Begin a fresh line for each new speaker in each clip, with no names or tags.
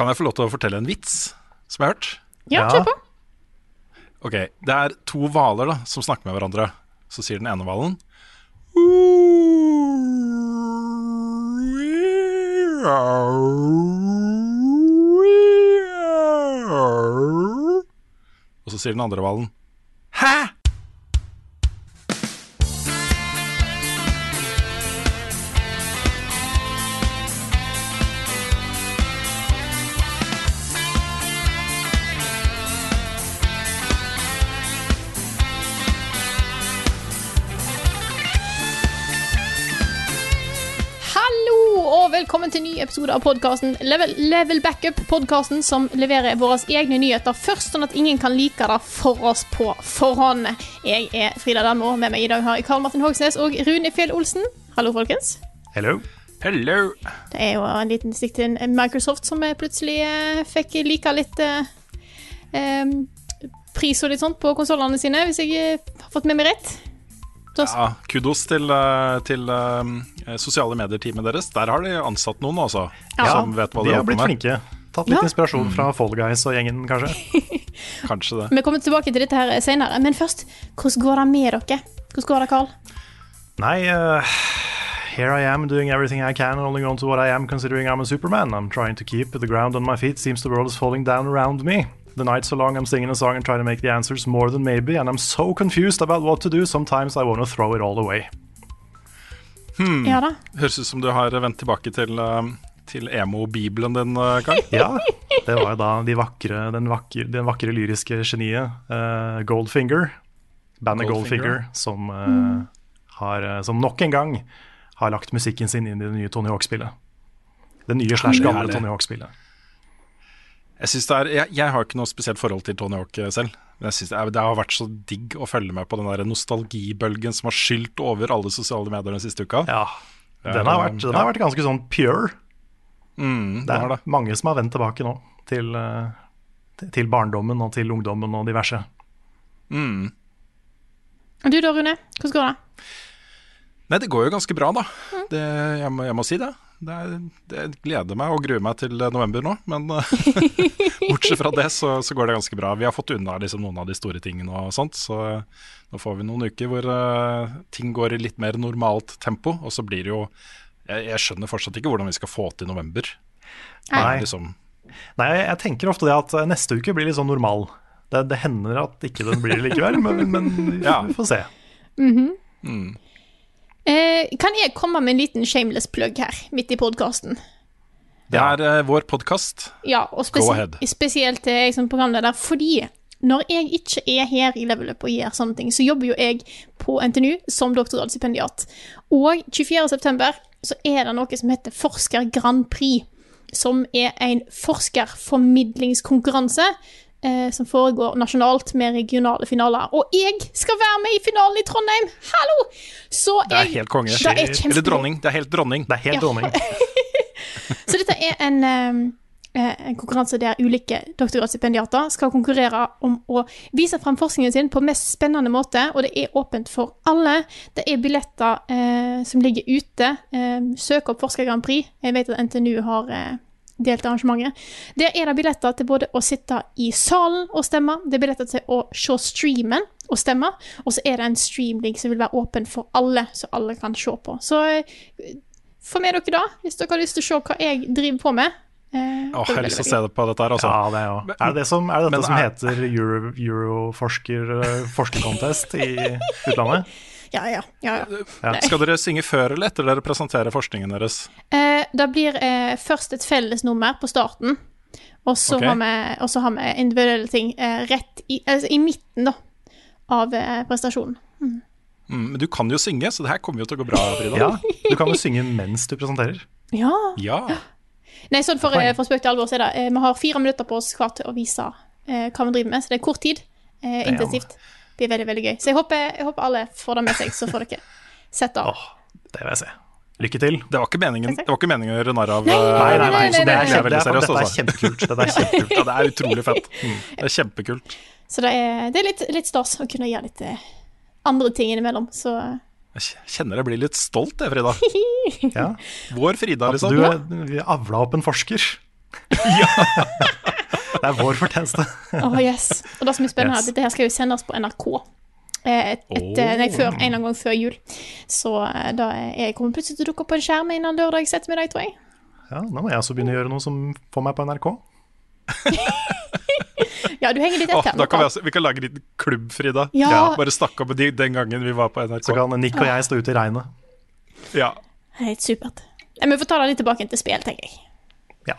Kan jeg få lov til å fortelle en vits som jeg har hørt?
Ja, kjør på.
Ok, Det er to hvaler som snakker med hverandre. Så sier den ene hvalen Og så sier den andre hvalen Hæ?
Velkommen til en ny episode av podkasten Level, Level Backup. Podkasten som leverer våre egne nyheter først, sånn at ingen kan like det for oss på forhånd. Jeg er Frida Danmo, med meg i dag har jeg Karl Martin Hogsnes og Rune Fjell Olsen. Hallo, folkens.
Hello. Hello.
Det er jo en liten stikk til Microsoft som plutselig eh, fikk like litt eh, em, pris og litt sånt på konsollene sine, hvis jeg eh, har fått med meg rett.
Ja, kudos til, eh, til eh, sosiale medier-teamet deres. Der har de ansatt noen, altså.
Ja,
som vet hva
de
de
har blitt
med.
flinke. Tatt litt
Ja.
inspirasjon fra Fall Guys og gjengen, kanskje.
Kanskje det.
Vi kommer tilbake til dette her senere, men først, hvordan går det med dere? Hvordan går det, Carl?
Nei, uh, here I am doing everything I can, holding on to what I am, considering I'm a Superman. I'm trying to keep the ground on my feet. Seems the world is falling down around me. The night's so long, I'm singing a song and trying to make the answers more than maybe, and I'm so confused about what to do. Sometimes I want to throw it all away.
Ja da.
Høres ut som du har vendt tilbake til, eh, til emo-bibelen din, eh, Karl.
Ja, det var jo da de vakre, den vakre, den vakre lyriske geniet uh, Goldfinger, bandet
Goldfinger.
Goldfinger, som, eh, har, eh, som nok en gang har lagt musikken sin inn i det nye Tony Hawk-spillet. Det nye slash gamle Tony Hawk-spillet.
Jeg, det er, jeg, jeg har ikke noe spesielt forhold til Tony Hawk selv. Men jeg synes det, er, det har vært så digg å følge med på den der nostalgibølgen som har skylt over alle sosiale medier den siste uka.
Ja, den har, vært, den har vært ganske sånn pure.
Mm,
Det er
det.
mange som har vendt tilbake nå til, eh, til- barndommen og til ungdommen og diverse.
Mm.
Og du da, Rune? Hvordan går det?
Nei, det går jo ganske bra, da. Det, jeg, må, jeg må si det. Det, er, det gleder meg og gruer meg til eh, november nå, men eh, bortsett fra det så, så går det ganske bra. Vi har fått unna liksom, noen av de store tingene og sånt, så eh, nå får vi noen uker hvor uh, ting går i litt mer normalt tempo, og så blir det jo jeg, jeg skjønner fortsatt ikke hvordan vi skal få til november. Det er
Nei.
Liksom,
Nei, jeg, tenker ofte det at neste uke blir litt sånn normal. Det, det hender at ikke den blir det likevel, men, men vi,
Ja.
vi får se.
mm.
Eh, kan jeg komme med en liten shameless plug her, midt i podkasten?
Det er eh, vår podkast.
Ja, og
Go ahead.
spesielt til jeg som programleder, fordi når jeg ikke er her i Level Up og gjør sånne ting, så jobber jo jeg på NTNU som doktorgradsstipendiat. Og 24.9. så er det noe som heter Forsker Grand Prix, som er en forskerformidlingskonkurranse eh, som foregår nasjonalt med regionale finaler. Og jeg skal være med i finalen i Trondheim! Hallo! Så
Det er helt konge.
Det er
Eller dronning. Det er helt dronning.
Det er helt
Ja.
dronning.
Så dette er en, eh, eh, en konkurranse der ulike doktorgradsstipendiater skal konkurrere om å vise frem forskningen sin på mest spennende måte, og det er åpent for alle. Det er billetter eh, som ligger ute. Eh, søk opp Forsker Grand Prix. Jeg vet at NTNU har eh, delt arrangementet. Der er det billetter til både å sitte i salen og stemme, det er billetter til å se streamen og stemme, og så er det en streamlink som vil være åpen for alle, så alle kan se på. Så eh, få med dere da, hvis dere har lyst til å se hva jeg driver på med. Eh,
Åh, jeg har lyst til å se det på dette her, altså.
Ja, det er, er det det som, er det dette
Men
som
er-
heter Euro, Euroforsker eh, forskercontest i utlandet?
Ja, ja, ja, ja.
Skal dere synge før eller etter dere presenterer forskningen deres?
Eh, det blir eh, først et fellesnummer på starten, og så
okay.
har, vi- har vi individuelle ting eh, rett i, altså, i midten da, av eh, prestasjonen.
Mm, men du kan jo synge, så det her kommer jo til å gå bra, Frida.
Ja, du kan jo synge mens du presenterer.
Ja.
Ja.
Nei, sånn for, eh, for spøk til alvor, så er det eh, Vi har fire minutter på oss hver til å vise eh, hva vi driver med, så det er kort tid. Eh,
Damn.
Det blir veldig, veldig gøy. Så jeg håper, jeg håper alle får det med seg, så får dere sett av.
Oh, det vil jeg se. Lykke til.
Det var ikke meningen, det var ikke meningen å gjøre narr av
Nei,
eh,
Nei, nei, nei. det
nei,
Det er
kjempe, det er,
seriøst,
dette er
altså.
kjempekult. Det er kjempekult.
Ja, det er utrolig fett. Det er kjempekult.
Så det er, det er litt, litt stas å kunne gjøre litt eh, andre ting innimellom. Så
Jeg kjenner jeg blir litt stolt, jeg, Frida.
Ja.
Vår Frida,
At
liksom.
du avla opp en forsker. Det er vår fortjeneste.
Åh, yes. Og det som er spennende, er
Yes.
at dette her skal jo sendes på NRK. eh, Et, et, oh. nei, før, en gang før jul. Så eh, da er jeg kommer plutselig til å dukke opp på en skjerm innen lørdag ettermiddag, tror jeg.
Ja, nå må jeg også begynne å gjøre noe som får meg på NRK.
Ja, du henger litt etter.
da kan vi, også, vi kan lage en liten klubb, Frida.
Ja.
Bare snakke om de, den gangen vi var på NRK.
Så kan Nick og jeg stå ute i regnet.
Ja.
Helt supert. Men vi får ta det litt tilbake til spill, tenker jeg.
Ja.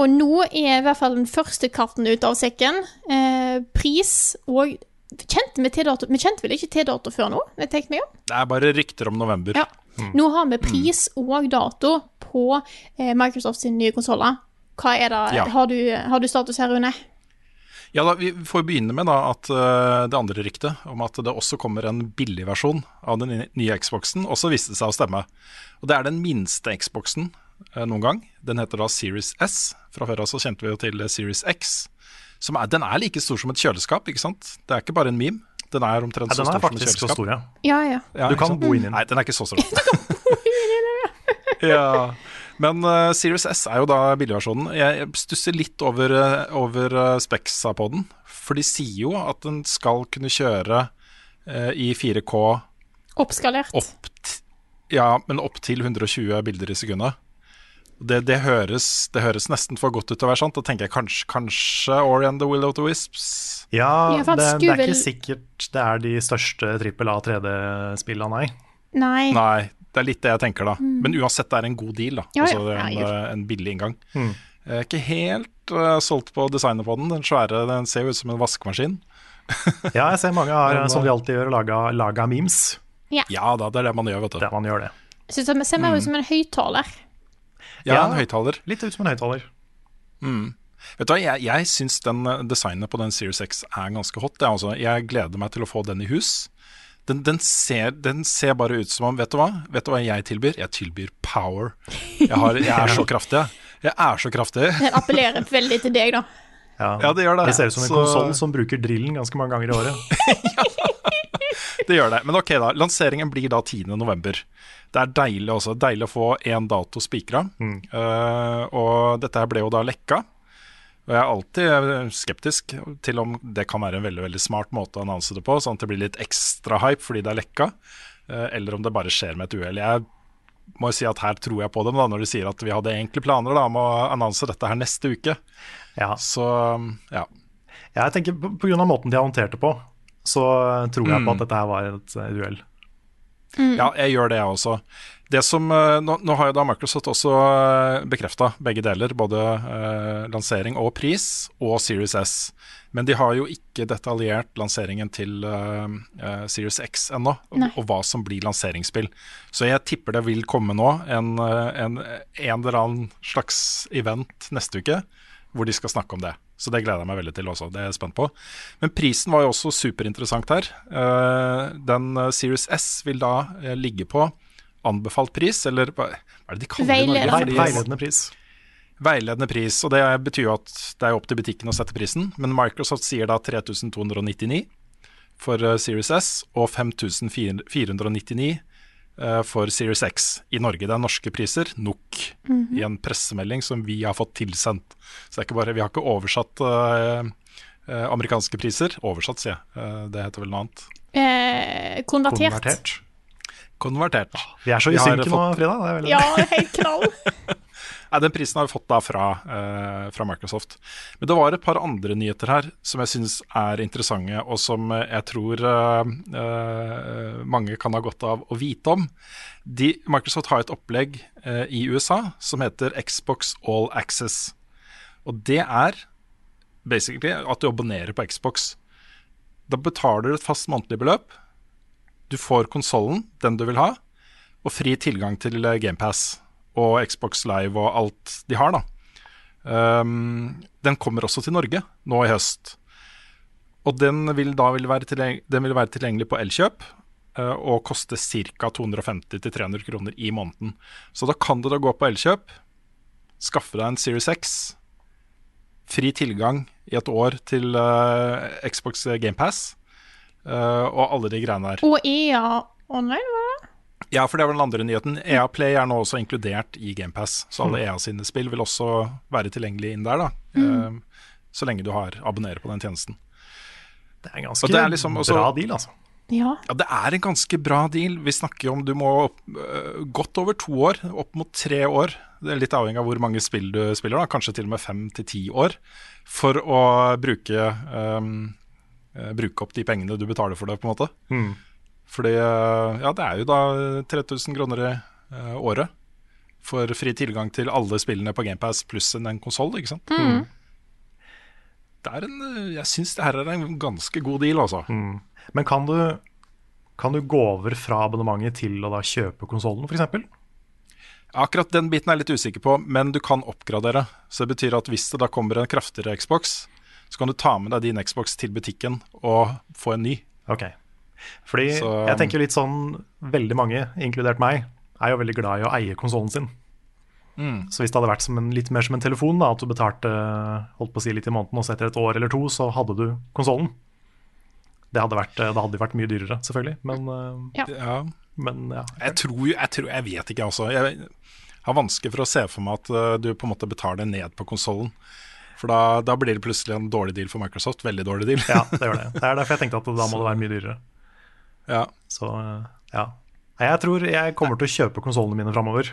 Og nå er i hvert fall den første karten ut av sekken. Eh, pris og Kjente vi T-dato? Vi kjente vel ikke T-dato før nå? Det
er bare rykter om november.
Ja. Nå har vi pris og dato på eh, Microsoft sine nye konsoller. Hva er det?
Ja.
Har, du, har du status her, Rune?
Ja, da, Vi får begynne med da at uh, det andre ryktet om at det også kommer en billig versjon av den nye- Xboxen, også viste seg å stemme. Og Det er den minste Xboxen noen gang. Den heter da Series S. Fra før av så kjente vi jo til Series X. Som er, den er like stor som et kjøleskap, ikke sant? Det er ikke bare en meme. Den er omtrent
Nei,
så stor som et
kjøleskap. så stor, ja.
Ja, ja.
Ja,
Du kan bo inni den.
Nei, den er ikke så stor. ja. Men uh, Series S er jo da billigversjonen. Jeg stusser litt over, uh, over uh, på den. For de sier jo at den skal kunne kjøre uh, i 4K
Oppskalert.
opp, t ja, men opp til 120 bilder i sekundet. Det, det, høres, det høres nesten for godt ut til å være sant. Da tenker jeg kanskje, kanskje Ori and the Will of the Wisps.
Ja,
Ja,
det, det er ikke sikkert det er de største trippel A 3D-spillene, nei.
Nei.
Nei, det er litt det jeg tenker, da. Men uansett, det er en god deal. da
Mm. Ja, ja.
Altså, en, eh, en billig inngang.
Mm.
Jeg er ikke helt uh, solgt på designet på den. Den svære den ser jo ut som en vaskemaskin.
Ja, jeg ser mange har, som de alltid gjør, laga, laga memes.
Ja da, det er det man gjør, vet du.
Det man gjør det.
Jeg synes det ser mer ut som en høyttaler.
Ja,
Ja.
en høyttaler.
Litt ut som en høyttaler.
Vet du hva, Jeg, jeg syns den eh, designet på den Series X er ganske hot. Jeg, altså. jeg gleder meg til å få den i hus. Den, den, ser, den ser bare ut som om Vet du hva Vet du hva jeg tilbyr? Jeg tilbyr power. Jeg, har, jeg er så kraftig, jeg. Er så kraftig.
Den appellerer veldig til deg, da.
Ja, det gjør det.
Det ser ut som en
Så-
konsoll som bruker drillen ganske mange ganger i året.
Det gjør det. Men ok, da. Lanseringen blir da 10. november. Det er deilig også. Deilig å få én dato spikra. Eh, og dette her ble jo da lekka. Og jeg er alltid skeptisk til om det kan være en veldig veldig smart måte å annonse det på, sånn at det blir litt ekstra hype fordi det er lekka, uh, eller om det bare skjer med et uhell. Jeg må jo si at her tror jeg på dem da, når de sier at vi hadde egentlig planer da, om å annonse dette her neste uke.
Ja.
Så ja.
Jeg tenker av måten de har håndtert det på, så tror jeg
Mm.
på at dette her var et uhell. Mm.
Ja, jeg gjør det, jeg også. Det som, eh, nå, nå har jo da Microsoft også bekrefta begge deler, både eh, lansering og pris, og Series S. Men de har jo ikke detaljert lanseringen til eh, eh, Series X ennå, og, og hva som blir lanseringsspill. Så jeg tipper det vil komme nå en, eh, en, en eller annen slags event neste uke hvor de skal snakke om det. Så det gleder jeg meg veldig til også. Det er jeg spent på. Men prisen var jo også superinteressant her. Eh, den eh, Series S vil da eh, ligge på anbefalt pris, eller hva er det de kaller det i Norge?
Veiledende.
Veiledende pris.
Veiledende pris, og det betyr jo at det er opp til butikken å sette prisen. Men Microsoft sier da 3299 for Series S og 5499 eh, for Series X i Norge. Det er norske priser, NOK, i en pressemelding som vi har fått tilsendt. Så det er ikke bare, vi har ikke oversatt eh, eh, amerikanske priser. Oversatt, sier jeg. Eh, det heter vel noe annet.
Eh, konvertert.
Konvertert.
Konvertert.
Vi er så i synken nå, Frida. Det er veldig
Ja, helt knall.
Nei, Den prisen har vi fått da fra, eh, fra Microsoft. Men det var et par andre nyheter her som jeg syns er interessante, og som eh, jeg tror eh, eh, mange kan ha godt av å vite om. De, Microsoft har et opplegg eh, i USA som heter Xbox All Access. Og det er basically at du abonnerer på Xbox. Da betaler du et fast månedlig beløp. Du får konsollen, den du vil ha, og fri tilgang til GamePass og Xbox Live og alt de har, da. Um, den kommer også til Norge nå i høst. Og den vil da vil være, tilgjengelig, den vil være tilgjengelig på Elkjøp uh, og koste ca. 250-300 kroner i måneden. Så da kan du da gå på Elkjøp, skaffe deg en Series X, fri tilgang i et år til uh, Xbox GamePass uh, og alle de greiene der.
Og EA online, hva?
Ja, for det var den andre nyheten. EA Play er nå også inkludert i GamePass. Så alle EA sine spill vil også være tilgjengelig inn der, da.
Mm.
Uh, så lenge du har abonnerer på den tjenesten.
Det er en ganske
er liksom også-
bra deal, altså.
Ja.
Ja, det er en ganske bra deal. Vi snakker om du må opp, øh, godt over to år, opp mot tre år. Det er litt avhengig av hvor mange spill du spiller, da. kanskje til og med fem til ti år, for å bruke, øh, bruke opp de pengene du betaler for det, på en måte.
Mm.
Fordi øh, ja, det er jo da 3000 kroner i uh, året for fri tilgang til alle spillene på GamePass pluss en, en konsoll, ikke sant. Det er en, jeg syns det her er en ganske god deal, altså.
Men kan du, kan du gå over fra abonnementet til å da kjøpe konsollen, f.eks.?
Akkurat den biten er jeg litt usikker på, men du kan oppgradere. Så det betyr at hvis det da kommer en kraftigere Xbox, så kan du ta med deg din Xbox til butikken og få en ny.
Ok. Fordi
Så-
jeg tenker litt sånn Veldig mange, inkludert meg, er jo veldig glad i å eie konsollen sin.
Mm.
Så hvis det hadde vært som en, litt mer som en telefon, da, at du betalte holdt på å si litt i måneden, og så etter et år eller to så hadde du konsollen. Det hadde vært, det hadde vært mye dyrere, selvfølgelig. Men, eh,
Ja,
men ja.
jeg tror jo jeg, tror, jeg vet ikke, altså. Jeg har vanskelig for å se for meg at uh, du på en måte betaler ned på konsollen. For da, da blir det plutselig en dårlig deal for Microsoft. Veldig dårlig deal.
ja, det gjør det. Det er derfor jeg tenkte at da må det være mye dyrere.
Ja.
Så eh, ja. Jeg tror jeg kommer til å kjøpe konsollene mine framover.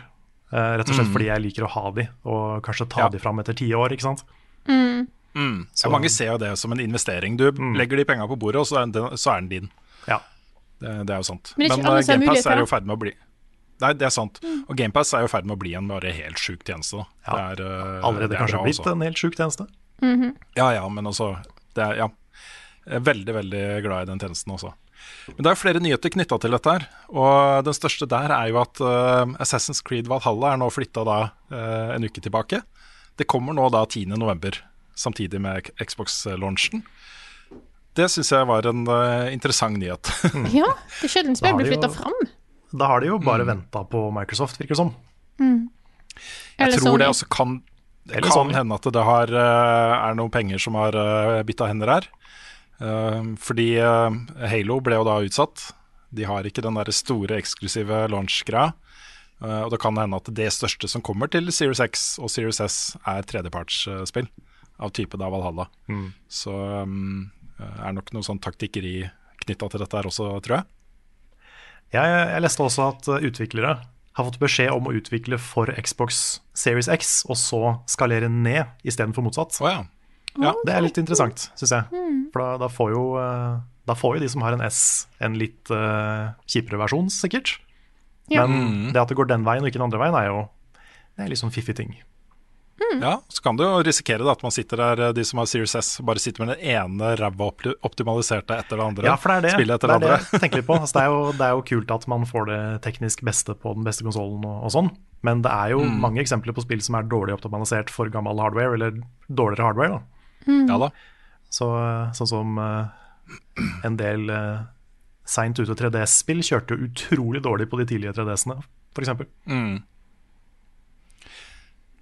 Eh, rett og slett
Mm.
fordi jeg liker å ha de, og kanskje ta
Ja.
de fram etter ti år, ikke sant.
Mm.
Mm.
Så-
Ja, mange ser jo det som en investering. Du legger de penga på bordet, og så er den, så er den din.
Ja.
Det, det er jo sant.
Men
Men uh, GamePass er jo i ferd med å bli Nei, det er sant. Og GamePass er jo i ferd med å bli en bare helt sjuk tjeneste.
Ja.
Det er, uh,
Allerede
det er
kanskje blitt
også.
en helt sjuk tjeneste.
Ja ja, men altså det er, ja. Jeg er veldig, veldig glad i den tjenesten også. Men det er jo flere nyheter knytta til dette her. Og den største der er jo at uh, Assassin's Creed Valhalla er nå flytta da uh, en uke tilbake. Det kommer nå da 10.11., samtidig med Xbox-launchen. Det syns jeg var en uh, interessant nyhet.
ja. Det er sjelden spill blir flytta fram.
Da har de jo
Mm.
bare venta på Microsoft, virker det som.
Mm.
Jeg tror det også kan, det kan hende at det har, er noen penger som har uh, bytta hender her. Eh, fordi eh, Halo ble jo da utsatt. De har ikke den der store eksklusive launch-greia. Eh, og det kan hende at det største som kommer til Series X og Series S, er tredjepartsspill av type da Valhalla. Så um, er nok noe sånn taktikkeri knytta til dette her også, tror jeg.
Jeg, jeg leste også at utviklere har fått beskjed om å utvikle for Xbox Series X, og så skalere ned istedenfor motsatt.
Oh, ja. Ja.
Det er litt interessant, syns jeg. For da, da, får jo, uh, da får jo de som har en S, en litt uh, kjipere versjon, sikkert.
Ja.
Men det at det går den veien og ikke den andre veien, er jo det er litt sånn fiffig ting.
Ja, så kan du jo risikere da, at man sitter der, eh, de som har Series S, bare sitter med den ene ræva optimaliserte etter det andre.
Ja, for det er det.
Spillet etter
det,
det
er
andre.
det jeg tenker litt på. Altså, det, er jo, det er jo kult at man får det teknisk beste på den beste konsollen og, og sånn, men det er jo
Mm.
mange eksempler på spill som er dårlig optimalisert for gammel hardware, eller dårligere hardware. da.
Ja da.
Så, sånn som eh, en del uh, seint ute 3DS-spill kjørte jo utrolig dårlig på de tidlige 3DS-ene, f.eks.
Mm.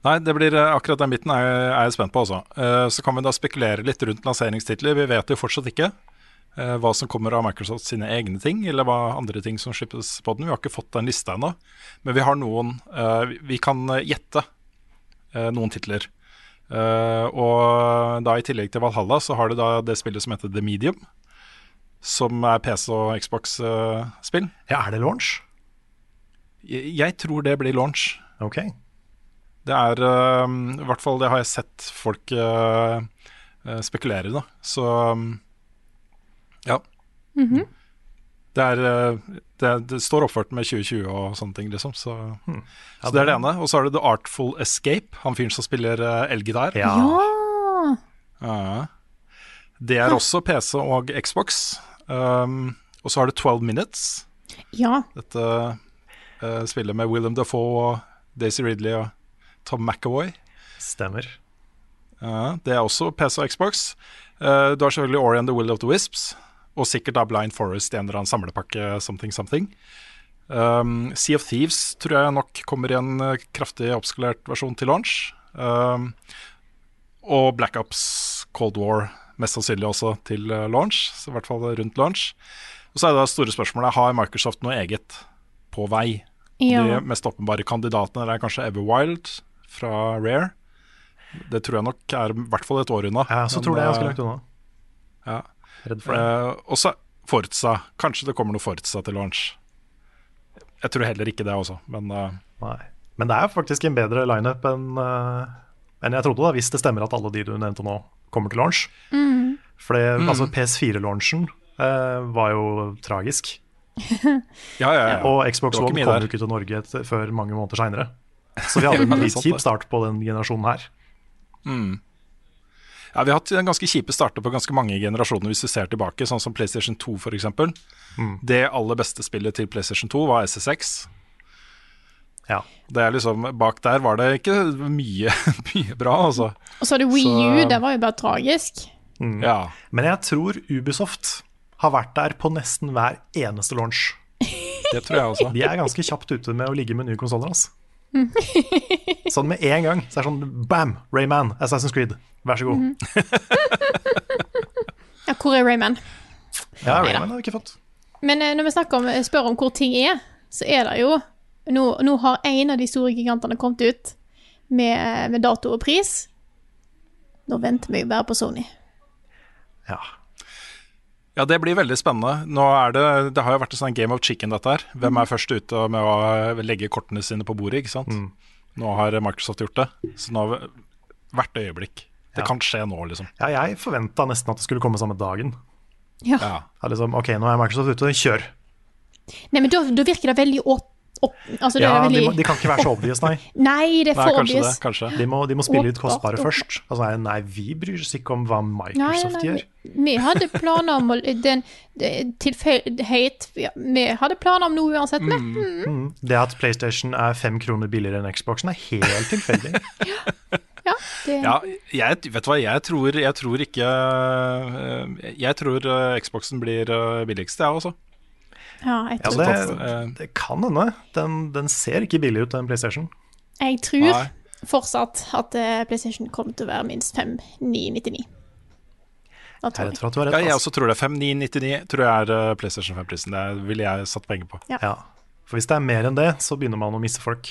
Nei, det blir eh, akkurat den biten er, er jeg spent på, altså. Uh, så kan vi da spekulere litt rundt lanseringstitler. Vi vet jo fortsatt ikke uh, hva som kommer av Microsoft sine egne ting, eller hva andre ting som slippes på den. Vi har ikke fått den lista ennå, men vi har noen uh, vi- Vi kan eh, gjette eh, noen titler. Eh, og da i tillegg til Valhalla, så har du da det spillet som heter The Medium. Som er PC- og Xbox-spill.
Ja, er det launch?
jeg, jeg tror det blir launch.
Ok.
Det er uh, I hvert fall det har jeg sett folk eh, eh, spekulere i, da. Så um, ja. Det er eh, det, det står oppført med 2020 og sånne ting, liksom. Så, så det er det ene. Og så er det The Artful Escape, han fyren som spiller uh, elgitar.
Ja.
Ja!
Ja. Det er også PC og Xbox. Um, og så er det 12 Minutes.
Ja.
Dette uh, spillet med Willem Dafoe og Daisy Ridley og Tom McAvoy.
Stemmer.
Ja, det er også PC og Xbox. Uh, du har selvfølgelig Ori and the Will of the Wisps, og sikkert da Blind Forest i en eller annen samlepakke something something. Um, sea of Thieves tror jeg nok kommer i en uh, kraftig oppskalert versjon til launch. Um, og Black Ops Cold War mest sannsynlig også til uh, launch, så i hvert fall rundt launch. Og så er det store spørsmålet har Microsoft noe eget på vei.
ja.
De mest åpenbare kandidatene er kanskje Everwild fra Rare. Det tror jeg nok er i hvert fall et år unna.
Ja, så
Men,
tror det er ganske
lagt
langt unna.
Ja.
Redd for det.
Uh, og så Forza. Kanskje det kommer noe Forza til launch. Jeg tror heller ikke det også, men uh,
Nei. Men det er faktisk en bedre lineup enn uh, enn jeg trodde, da, hvis det stemmer at alle de du nevnte nå, kommer til launch. For
Mm.
altså PS4-launchen eh, var jo tragisk.
ja, ja, ja.
Og Xbox One
Kommer
kom jo ikke til Norge etter, før mange måneder seinere. Så vi hadde en litt
det.
start på den generasjonen her.
Ja, vi har hatt en ganske kjipe starter på ganske mange generasjoner hvis vi ser tilbake, sånn som PlayStation 2 f.eks.
Mm.
Det aller beste spillet til PlayStation 2 var SSX.
Ja.
Det er liksom, Bak der var det ikke mye, mye bra, altså.
Og så er det Wii U,
Så-
det var jo bare tragisk.
Ja.
Men jeg tror Ubisoft har vært der på nesten hver eneste launch.
Det tror jeg også.
De er ganske kjapt ute med å ligge med nye konsoller. Altså. Sånn med en gang. Så er det sånn bam! Rayman, Assassin's Creed, vær så god.
Ja, hvor er Rayman?
Ja, Rayman har vi ikke fått.
Men eh, når vi snakker om, spør om hvor ting er, så er det jo Nå, nå har en av de store gigantene kommet ut med, med dato og pris. Nå venter vi jo bare på Sony.
Ja.
Ja, det blir veldig spennende. Nå er det, det har jo vært en sånn game of chicken, dette her. Hvem er først ute med å legge kortene sine på bordet, ikke sant. Nå har Microsoft gjort det. Så nå hvert øyeblikk. Det
Ja.
kan skje nå, liksom.
ja, jeg forventa nesten at det skulle komme samme dagen.
Ja.
Ja.
Liksom, ok, nå er Microsoft ute, kjør.
Nei, men da, da virker det veldig opp... opp altså, det
Ja,
er
de, må, de kan ikke være så obvious, nei.
Nei, det er
Nei,
for
obvious. det. Kanskje.
De må, de må spille litt
Åpenbart,
kostbare
åpenbart.
først. Altså, nei, nei, vi bryr oss ikke om hva Microsoft
nei,
gjør.
Vi hadde planer om den, tilfeldighet ja, Vi hadde planer om noe uansett, vi.
Mm. Det at PlayStation er fem kroner billigere enn Xboxen, er helt tilfeldig.
Ja, det,
Ja, jeg, vet du hva, jeg tror, jeg tror ikke eh, Jeg tror eh, Xboxen blir eh, billigst, jeg også.
Ja, jeg
Ja, det,
Eh,
det kan hende. Den, den ser ikke billig ut, den PlayStation.
jeg tror
Nei.
fortsatt at eh, PlayStation kommer til å være minst 5999. Da
Jeg
tror jeg.
for at du har
Ja, jeg også tror det. 5999 tror jeg er eh, PlayStation 5-prisen. Det ville jeg satt penger på.
Ja. For hvis det er mer enn det, så begynner man å miste folk,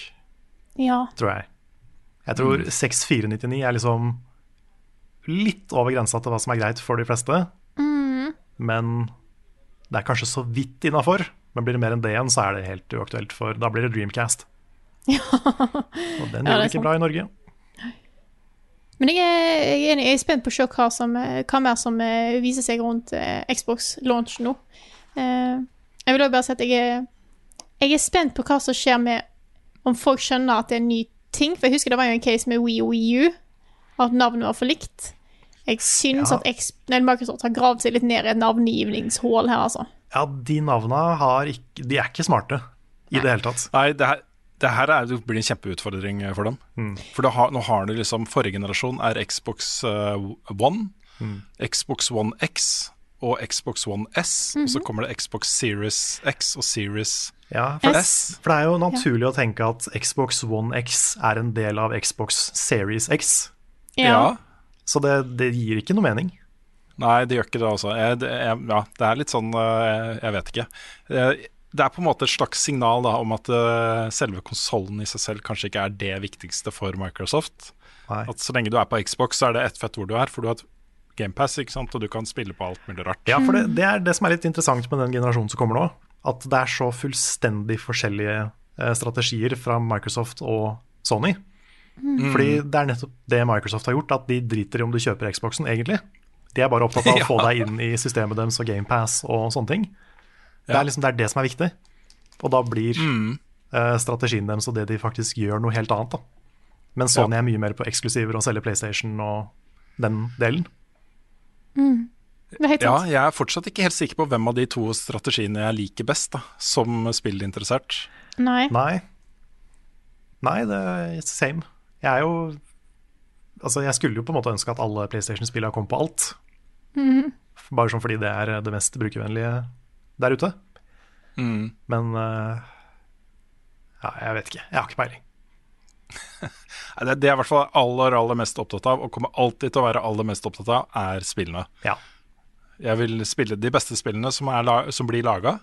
Ja.
tror jeg. Jeg tror 6499 er liksom litt over grensa til hva som er greit for de fleste. Men det er kanskje så vidt innafor. Men blir det mer enn det igjen, så er det helt uaktuelt, for da blir det Dreamcast. Og den gjør
er
det ikke bra i Norge.
Men jeg er, jeg er jeg er spent på å se hva, som, eh, hva mer som eh, viser seg rundt eh, Xbox launch nå. Eh, jeg vil også bare si at jeg er, jeg er spent på hva som skjer med om folk skjønner at det er en ny ting. For jeg husker det var jo en case med Wii Wii U, at navnet var for likt. Jeg syns
Ja.
at X, nei, Microsoft har gravd seg litt ned i et navngivningshull her, altså.
Ja, de navna har ikke De er ikke smarte i det hele tatt.
Nei, det her, det her er, det blir en kjempeutfordring for dem. For har, nå har du liksom Forrige generasjon er Xbox eh, One, Xbox One X og Xbox One S. Og så kommer det Xbox Series X og Series
Ja, for,
S.
for det er jo naturlig å tenke at Xbox One X er en del av Xbox Series X.
Ja.
Så det, det gir ikke noe mening.
Nei, det gjør ikke det, altså. Jeg, det, jeg, ja, det er litt sånn Jeg, Jeg vet ikke. Eh, Det er på en måte et slags signal da, om at eh, selve konsollen i seg selv kanskje ikke er det viktigste for Microsoft.
Nei.
At Så lenge du er på Xbox, så er det ett fett hvor du er, for du har et GamePass, ikke sant? og du kan spille på alt mulig rart.
Ja, for det, det er det som er litt interessant med den generasjonen som kommer nå. At det er så fullstendig forskjellige eh, strategier fra Microsoft og Sony. Fordi det er nettopp det Microsoft har gjort, at de driter i om du kjøper Xboxen, egentlig. De er bare opptatt av å få deg inn i systemet deres og GamePass og sånne ting. Det er liksom det, er det som er viktig. Og da blir eh, strategien deres og det de faktisk gjør, noe helt annet. da. Men Sony er mye mer på eksklusiver og selger PlayStation og den delen.
Er
Ja, jeg er fortsatt ikke helt sikker på hvem av de to strategiene jeg liker best, da, som spillinteressert.
Nei.
Nei. Nei, det er same. Jeg er jo Altså, jeg skulle jo på en måte ønske at alle PlayStation-spillene kom på alt. Bare sånn fordi det er det mest brukervennlige der ute.
Mm.
Men uh, Ja, jeg vet ikke. Jeg har ikke peiling.
Nei, Det, det jeg er i hvert fall aller, aller mest opptatt av, og kommer alltid til å være aller mest opptatt av, er spillene.
Ja.
Jeg vil spille de beste spillene som, er som blir laga.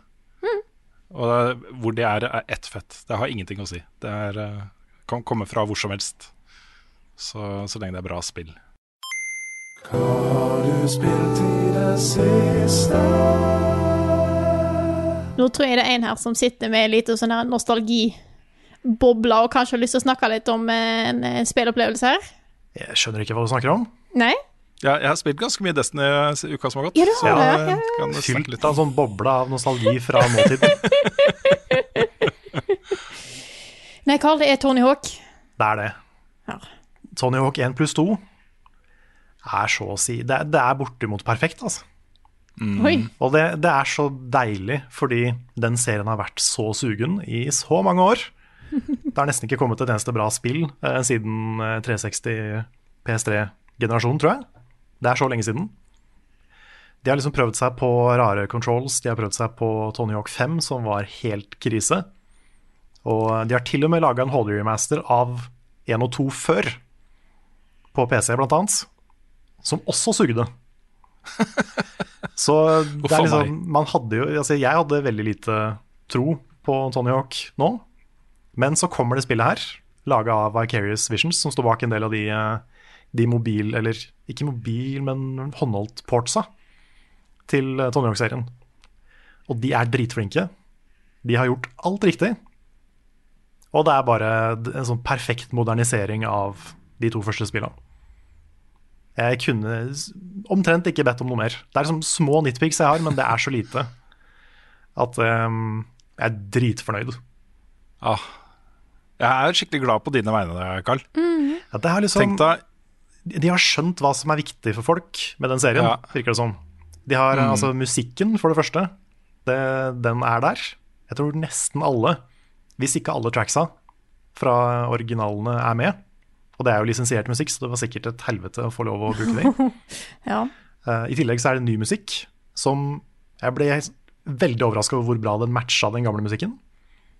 Og det, hvor de er, er ett fett. Det har ingenting å si. Det er, eh, kan komme fra hvor som helst. Så, så lenge det er bra spill.
Nå tror jeg det er en her som sitter med litt sånn her nostalgiboble og kanskje har lyst til å snakke litt om en, spillopplevelse her.
Jeg skjønner ikke hva du snakker om.
Nei?
Ja, jeg har spilt ganske mye Destiny i uka som har gått.
Ja, det har
så
det, ja,
kan snakke
Fylt
litt
av en sånn boble av nostalgi fra nåtiden.
Nei, Carl, det er Tony Hawk.
Det er det.
Ja.
Tony Hawk 1 pluss 2 er så å si Det, er- det er bortimot perfekt, altså.
Oi.
Og det, det er så deilig, fordi den serien har vært så sugen i så mange år. Det har nesten ikke kommet et eneste bra spill eh, siden eh, 360 PS3-generasjonen, tror jeg. Det er så lenge siden. De har liksom prøvd seg på rare controls. De har prøvd seg på Tony Hawk 5, som var helt krise. Og de har til og med laga en HD Remaster av 1 og 2 før, på PC blant annet, som også sugde. Så det er liksom. Man hadde jo Altså, jeg hadde veldig lite tro på Tony Hawk nå, men så kommer det spillet her, laga av Vicarious Visions, som står bak en del av de, eh, de mobil, eller ikke mobil, men håndholdt portsa til eh, Tony Hawk-serien. Og de er dritflinke. De har gjort alt riktig. Og det er bare en sånn perfekt modernisering av de to første spillene. Jeg kunne omtrent ikke bedt om noe mer. Det er liksom små nitpics jeg har, men det er så lite at um, jeg er dritfornøyd.
Ah. Jeg er skikkelig glad på dine vegne, Karl. Mm.
Ja, det er liksom,
deg
de har skjønt hva som er viktig for folk med den serien,
Ja.
virker det som. De har
Mm.
altså musikken, for det første. Det, den er der. Jeg tror nesten alle, hvis ikke alle tracksa fra originalene er med. Og det er jo lisensiert musikk, så det var sikkert et helvete å få lov å bruke det.
Ja.
uh, I tillegg så er det ny musikk som Jeg ble veldig overraska over hvor bra den matcha den gamle musikken.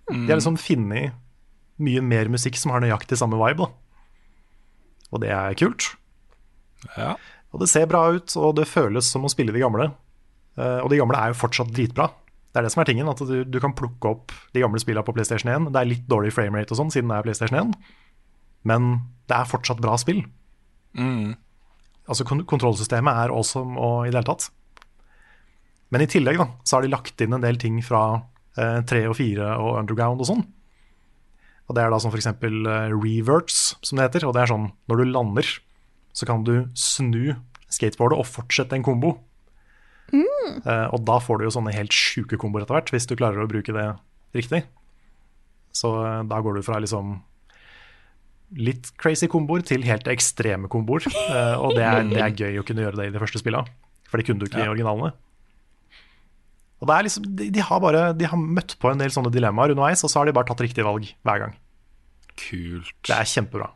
De har liksom funnet mye mer musikk som har nøyaktig samme vibe. Da. Og det er kult.
Ja.
Og det ser bra ut, og det føles som å spille de gamle. Uh, og de gamle er jo fortsatt dritbra. Det er det som er tingen, at du, du kan plukke opp de gamle spillene på PlayStation 1. Det er litt dårlig framerate og sånn, siden det er PlayStation 1, men det er fortsatt bra spill.
Mm.
Altså kon Kontrollsystemet er awesome og i det hele tatt. Men i tillegg da, så har de lagt inn en del ting fra eh, 3 og 4 og Underground og sånn. Og Det er da som f.eks. Eh, reverts, som det heter. Og det er sånn når du lander, så kan du snu skateboardet og fortsette en kombo. Eh, og da får du jo sånne helt sjuke komboer etter hvert, hvis du klarer å bruke det riktig. Så uh, da går du fra liksom litt crazy komboer til helt ekstreme komboer. Uh, og det er, det er gøy å kunne gjøre det i de første spillene, for det kunne du ikke i originalene. Og det er liksom, de, de har bare de har møtt på en del sånne dilemmaer underveis, og så har de bare tatt riktig valg hver gang.
Kult.
Det er kjempebra.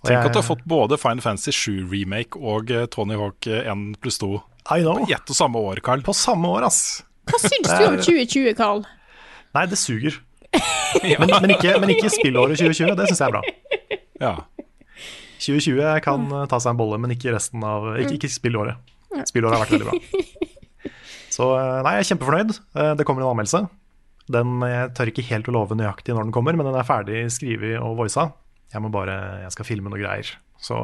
Og
Tenk
jeg-
at du har fått både Final Fantasy 7 remake og Tony Hawk 1 pluss 2
I know.
På ett og samme år, Carl.
På samme år, ass.
Hva syns du om 2020, Carl?
Nei, det suger. Men, men, ikke, men ikke spillåret 2020, det syns jeg er bra.
Ja.
2020 kan eh, ta seg en bolle, men ikke resten av Ikke, ikke spillåret. Spillåret har vært veldig bra. Så eh, nei, jeg er kjempefornøyd. Eh, Det kommer en anmeldelse. Den, jeg tør ikke helt å love nøyaktig når den kommer, men den er ferdig skrevet og voisa. Jeg må bare, jeg skal filme noe greier. Så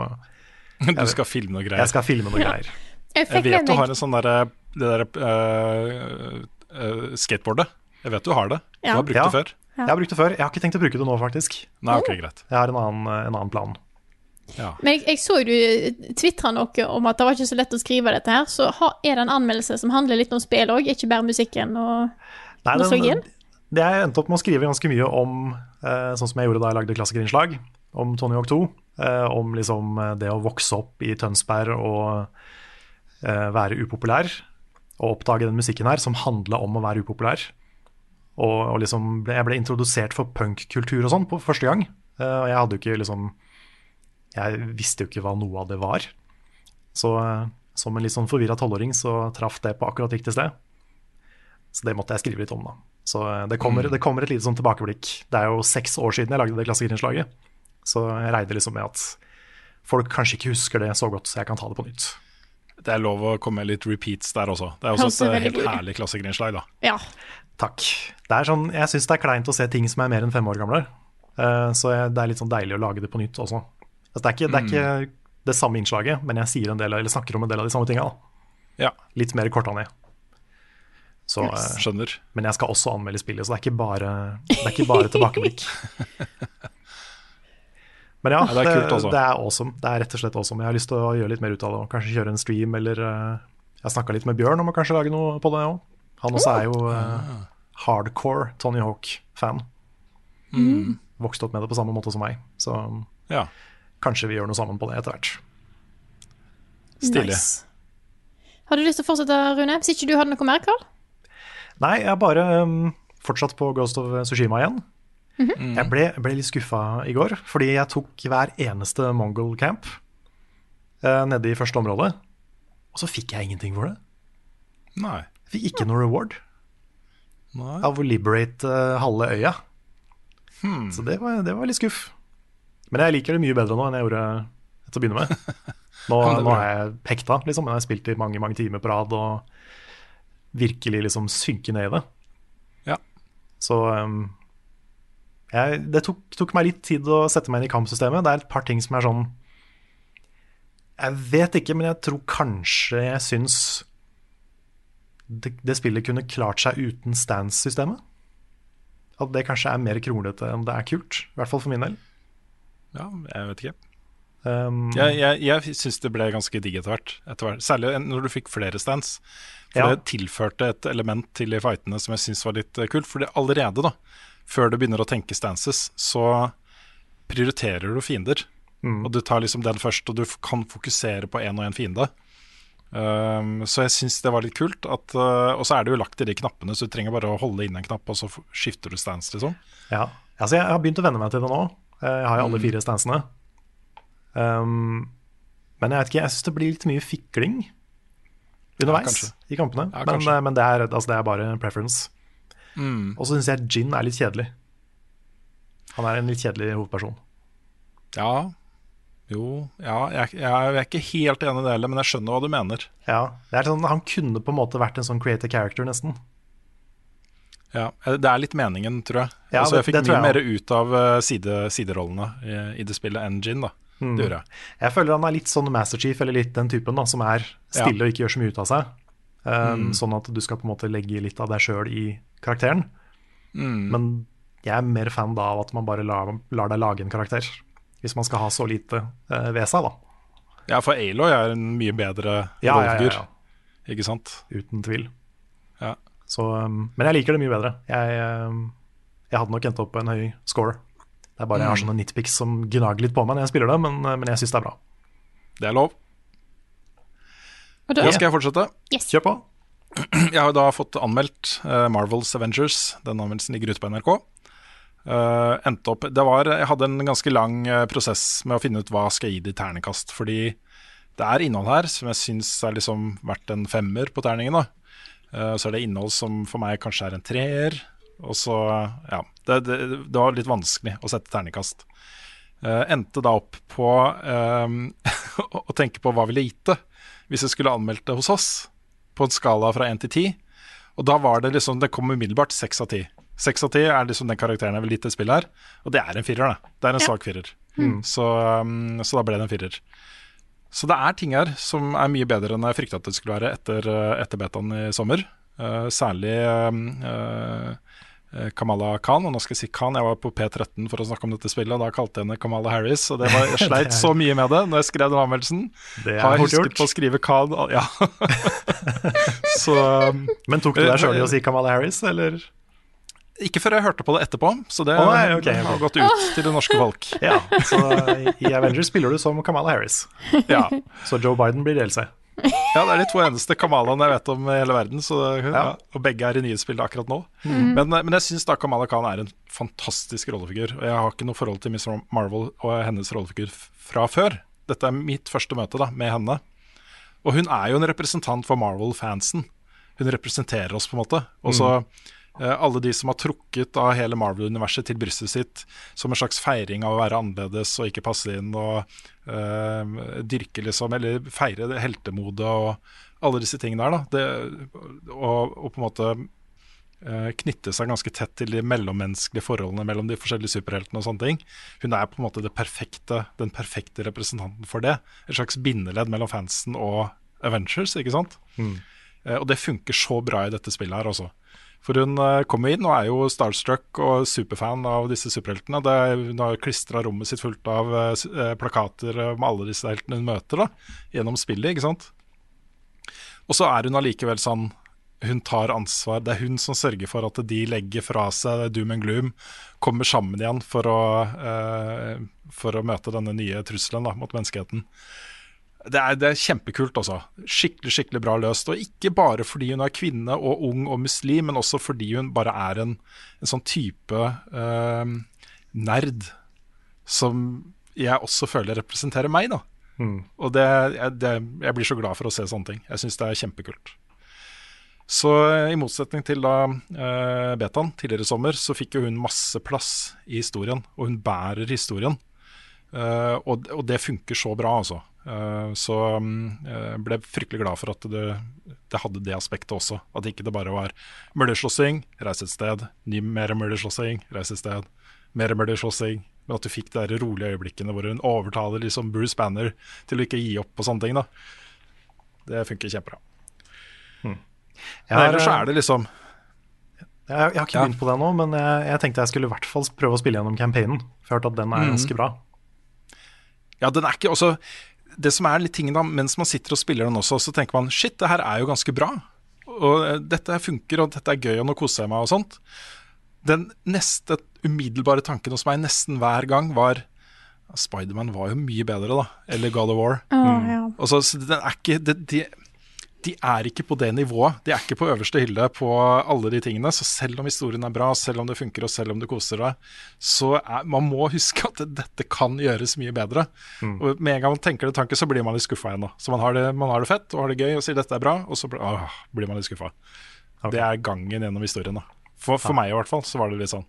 Du skal filme noe greier.
jeg skal filme noe greier.
Jeg
Jeg vet du har en sånn derre det der, uh, uh, skateboardet. Jeg vet du har det. Du har brukt
Ja.
det før.
Jeg har brukt det før. Jeg har ikke tenkt å bruke det nå, faktisk.
Nei, ok, greit.
Jeg har en annen, en annen plan.
Ja.
Men jeg, jeg så du tvitra noe om at det var ikke så lett å skrive dette her, så ha, er det en anmeldelse som handler litt om spill òg, ikke bare musikken og
Nei,
Nostalgien?
det jeg endte opp med å skrive ganske mye om, eh, sånn som jeg gjorde da jeg lagde klassikerinnslag, om Tony Hawk 2. Eh, om liksom eh, det å vokse opp i Tønsberg og være upopulær og oppdage den musikken her som handla om å være upopulær. Og, og liksom ble, jeg ble introdusert for punkkultur og sånn på første gang. Eh, og jeg hadde jo ikke liksom Jeg visste jo ikke hva noe av det var. Så eh, som en litt sånn forvirra tolvåring så traff det på akkurat riktig sted. Så det måtte jeg skrive litt om, da. Så eh, det kommer, det kommer et lite sånn tilbakeblikk. Det er jo seks år siden jeg lagde det klassikerinnslaget. Så jeg regner liksom med at folk kanskje ikke husker det så godt, så jeg kan ta det på nytt.
Det er lov å komme med litt repeats der også. Det er også
Høres
et eh, helt
god
herlig klassikerinnslag, da.
Ja.
Takk. Det er sånn, jeg syns det er kleint å se ting som er mer enn fem år gamle. Uh, så det er litt sånn deilig å lage det på nytt også. Altså, det, er ikke, det er ikke det samme innslaget, men jeg sier en del, av- eller snakker om en del av de samme tinga.
Ja,
Litt mer korta ned. Så,
yes.
eh,
skjønner.
men jeg skal også anmelde spillet, så det er ikke bare, det er ikke bare tilbakeblikk. Men ja,
det er kult også.
det er awesome. Det er rett og slett awesome. Jeg har lyst til å gjøre litt mer ut av det. Kanskje kjøre en stream, eller eh, Jeg snakka litt med Bjørn om å kanskje lage noe på det òg. Han også er jo uh, hardcore Tony Hawk-fan. Vokste opp med det på samme måte som meg. Så
Ja,
kanskje vi gjør noe sammen på det etter hvert.
Stilig.
Nice. Har du lyst til å fortsette, Rune? Hvis ikke du hadde noe mer, Karl?
Nei, jeg er bare um, fortsatt på Ghost of Sushima igjen. Jeg ble, ble litt skuffa i går, fordi jeg tok hver eneste Mongol camp eh, nede i første område, og så fikk jeg ingenting for det.
Nei.
Jeg fikk ikke noe reward
Nei.
av å liberate eh, halve øya. Så det var, det var litt skuff. Men jeg liker det mye bedre nå enn jeg gjorde til å begynne med. Nå,
Ja,
nå er jeg hekta, liksom. Jeg har spilt i mange mange timer på rad og virkelig liksom synke ned i det.
Ja.
Så um, jeg, det tok, tok meg litt tid å sette meg inn i kampsystemet. Det er et par ting som er sånn Jeg vet ikke, men jeg tror kanskje jeg syns det, det spillet kunne klart seg uten stance-systemet. At det kanskje er mer kronglete enn det er kult. I hvert fall for min del.
Ja, jeg vet ikke.
Um,
Jeg, jeg, jeg syns det ble ganske digg etter hvert. Særlig når du fikk flere stands. For
Ja.
det tilførte et element til de fightene som jeg syns var litt eh, kult. For det allerede, da, før du begynner å tenke stances, så prioriterer du fiender. Og du tar liksom den først, og du kan fokusere på én og én fiende. Um, så jeg syns det var litt kult. At, uh, og så er det jo lagt i de knappene, så du trenger bare å holde inn en knapp, og så skifter du stance, liksom.
Ja, altså jeg har begynt å venne meg til det nå. Eh, Jeg har jo
Mm.
alle fire stansene. Um, men jeg vet ikke, jeg syns det blir litt mye fikling underveis
ja,
i kampene.
Ja,
men.
Mm.
eh, men det, er, altså det er bare preference. Og så syns jeg Gin er litt kjedelig. Han er en litt kjedelig hovedperson.
Ja, jo Ja, jeg, jeg, er ikke helt enig i det heller, men jeg skjønner hva du mener.
Ja, det er sånn, Han kunne på en måte vært en sånn creative character, nesten.
Ja, eh, Det er litt meningen, tror jeg.
Ja,
altså, jeg fikk mye
jeg
mer ut av eh, side, siderollene i, i det spillet enn Gin. da
Mm.
Det gjorde jeg.
Jeg føler han er litt sånn Master Chief, eller litt den typen, da, som er stille og ikke gjør så mye ut av seg. Um, Sånn at du skal på en måte legge litt av deg sjøl i karakteren. Men jeg er mer fan da av at man bare lar, lar deg lage en karakter. Hvis man skal ha så lite eh, ved seg, da.
Ja, for Aloy er en mye bedre
Ja, ja, ja, ja.
Ikke sant?
Uten tvil.
Ja.
Så, um, men jeg liker det mye bedre. Jeg, um, jeg hadde nok endt opp på en høy score. Det er bare jeg har sånne nitpics som gnager litt på meg når jeg spiller det, men, uh, men jeg syns det er bra.
Det er lov.
Da
skal jeg fortsette.
yes.
Kjør på.
Jeg har da fått anmeldt eh, Marvels Avengers. Den anmeldelsen ligger ute på NRK. Uh, endte opp det var, Jeg hadde en ganske lang eh, prosess med å finne ut hva skal jeg gi det i ternekast. Fordi det er innhold her som jeg syns er liksom verdt en femmer på terningen. da Uh, Så er det innhold som for meg kanskje er en treer. Og så, ja Det, det, det var litt vanskelig å sette ternekast. Uh, endte da opp på å tenke på hva ville gitt det hvis jeg skulle anmeldt det hos oss, på en skala fra 1 til 10. Og da var det liksom, det kom umiddelbart 6 av 10. 6 av 10 er liksom den karakteren jeg vil gi til spillet her, og det er en firer. det. Det er en
Ja.
svak firer. Så, um, så da ble det en firer. Så det er ting her som er mye bedre enn jeg frykta at det skulle være etter, uh, etter betaen i sommer. Uh, særlig um, uh, Kamala Khan, og nå skal jeg si Khan, jeg var på P13 for å snakke om dette spillet, og da kalte jeg henne Kamala Harris, og det var, jeg sleit så mye med det når jeg skrev den anmeldelsen.
Det
Har husket
gjort.
på å skrive Khan, ja. så um,
Men tok du deg sjøl i å si Kamala Harris, eller?
ikke før jeg hørte på det etterpå, så det
oh, nei,
okay, har gått ut til det norske folk.
Ja, så i Avengers spiller du som Kamala Harris.
Ja,
Så Joe Biden blir DLC.
Ja, det er de to eneste Kamalaene jeg vet om i hele verden, så, ja, og begge er i nyhetsbildet akkurat nå. Men, men jeg syns Kamala Khan er en fantastisk rollefigur. Og jeg har ikke noe forhold til Miss Marvel og hennes rollefigur fra før. Dette er mitt første møte da, med henne. Og hun er jo en representant for Marvel-fansen. Hun representerer oss, på en måte. Og så eh, alle de som har trukket av hele Marvel-universet til brystet sitt som en slags feiring av å være annerledes og ikke passe inn, og uh, dyrke liksom, eller feire det heltemodet og alle disse tingene der, da. Det, og, og på en måte uh, knytte seg ganske tett til de mellommenneskelige forholdene mellom de forskjellige superheltene og sånne ting. Hun er på en måte det perfekte, den perfekte representanten for det. Et slags bindeledd mellom fansen og Avengers, ikke sant? Eh, og det funker så bra i dette spillet her, altså. For hun eh, kommer inn og er jo starstruck og superfan av disse superheltene. Det, hun har klistra rommet sitt fullt av eh, eh, plakater med alle disse heltene hun møter, da, gjennom spillet, ikke sant. Og så er hun allikevel sånn Hun tar ansvar. Det er hun som sørger for at de legger fra seg doom and gloom, kommer sammen igjen for å, for å møte denne nye trusselen da, mot menneskeheten. Det er, det er kjempekult, altså. Skikkelig skikkelig bra løst. Og ikke bare fordi hun er kvinne og ung og muslim, men også fordi hun bare er en, en sånn type eh, nerd som jeg også føler representerer meg, da. Og det, det, jeg blir så glad for å se sånne ting. Jeg syns det er kjempekult. Så eh, i motsetning til da eh, Betan tidligere i sommer, så fikk jo hun masse plass i historien, og hun bærer historien. Eh, og, og det funker så bra, altså. Eh, så mm, jeg ble fryktelig glad for at det, det hadde det aspektet også. At ikke det bare var møllerslåssing, reise et sted, ny mer møllerslåssing, reise et sted, mer møllerslåssing. Men at du fikk de rolige øyeblikkene hvor hun overtaler liksom Bruce Banner til å ikke gi opp på sånne ting. da. Det funker kjempebra. Hmm.
Har,
ellers så
eh,
er det liksom
jeg, jeg har ikke begynt på det nå, men jeg, jeg tenkte jeg skulle i hvert fall prøve å spille gjennom campaignen. For jeg har hørt at den er ganske bra.
Ja, den er ikke også Det som er litt tingen da, mens man sitter og spiller den også, så tenker man shit, det her er jo ganske bra. Og eh, dette funker, og dette er gøy, og nå koser jeg meg og sånt. Den neste umiddelbare tanken hos meg nesten hver gang var Spiderman var jo mye bedre, da. Eller God of War.
Å, ja.
Og så, så den er ikke, det, de, de er ikke på det nivået. De er ikke på øverste hylle på alle de tingene. Så selv om historien er bra, selv om det funker og selv om du koser deg, så er, man må huske at dette kan gjøres mye bedre. Og Med en gang man tenker det tanken, så blir man litt skuffa igjen. da. Så man har, det, man har det fett og har det gøy og sier dette er bra, og så blir, åh, blir man litt skuffa. Det er gangen gjennom historien. da. For, for meg i hvert fall, så var det litt sånn.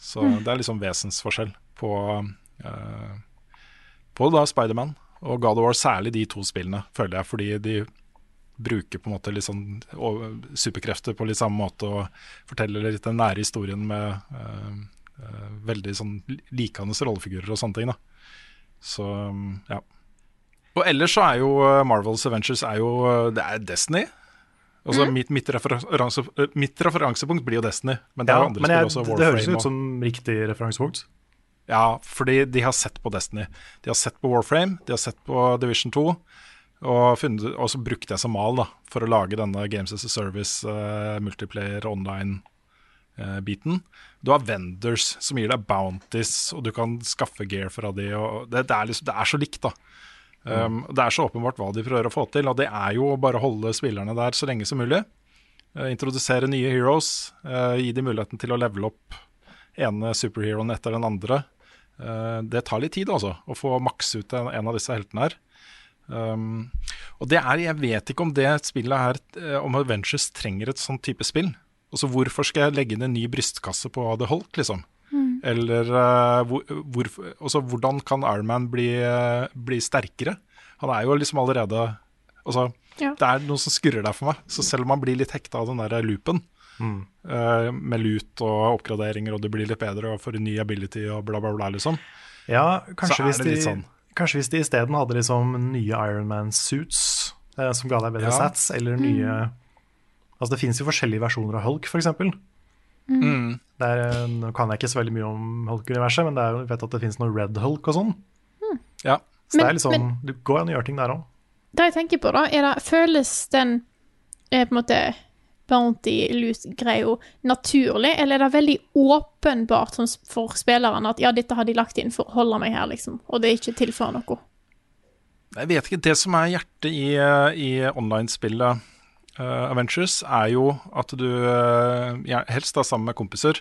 Så det er liksom vesensforskjell på, uh, på da Spiderman og God of War, særlig de to spillene, føler jeg, fordi de bruker på en måte litt sånn superkrefter på litt samme måte og forteller litt den nære historien med uh, uh, veldig sånn likende rollefigurer og sånne ting. da. Så mm, ja. Og ellers så er jo eh, Marvels Adventures er jo Det er Destiny. Altså mitt, mitt, referanse, mitt referansepunkt blir jo Destiny, men det er
Ja,
andre spill også.
det høres ut som riktig referansepunkt.
Ja, fordi de har sett på Destiny. De har sett på Warframe, de har sett på Division 2, og, funnet, og så brukte jeg som mal da, for å lage denne Games as a Service, uh, multiplayer, online-biten. du har vendors som gir deg bounties, og du kan skaffe gear fra de. Og det, det, er liksom, det er så likt, da. Um, Det er så åpenbart hva de prøver å få til, og det er jo å bare holde spillerne der så lenge som mulig. Uh, introdusere nye heroes, eh, gi dem muligheten til å levele opp ene superheroen etter den andre. Eh, det tar litt tid, altså, å få makse ut en, en av disse heltene her. Um, og det er, Jeg vet ikke om det spillet her, eh, om Adventures trenger et sånn type spill. Altså Hvorfor skal jeg legge inn en ny brystkasse på The Hulk, liksom? Eller uh, hvor, hvor, også, hvordan kan Ironman bli, bli sterkere? Han er jo liksom allerede Altså,
Ja.
det er noe som skurrer der for meg. Så selv om man blir litt hekta av den der loopen, eh, med lut og oppgraderinger, og du blir litt bedre og får en ny ability og bla, bla, bla, liksom.
Ja, kanskje hvis,
det
de,
sånn.
kanskje hvis de isteden hadde liksom nye Ironman-suits eh, som ga deg bedre
Ja.
sats, eller nye Altså Det finnes jo forskjellige versjoner av Hulk, f.eks.
Mm.
Nå kan jeg ikke så veldig mye om Hulk-universet, men det er jeg vet at det finnes noe Red Hulk og sånn.
Ja.
Så det er liksom,
men-
du går an å gjøre ting der òg.
Det jeg tenker på, da, er det Føles den eh, på en måte bounty loot-greia naturlig, eller er det veldig åpenbart sånn for spillerne at ja, dette har de lagt inn for å holde meg her, liksom, og det er ikke tilfører noe?
Jeg vet ikke. Det som er hjertet i, eh, i online-spillet uh, Avengers, er jo at du, uh, ja, helst da sammen med kompiser,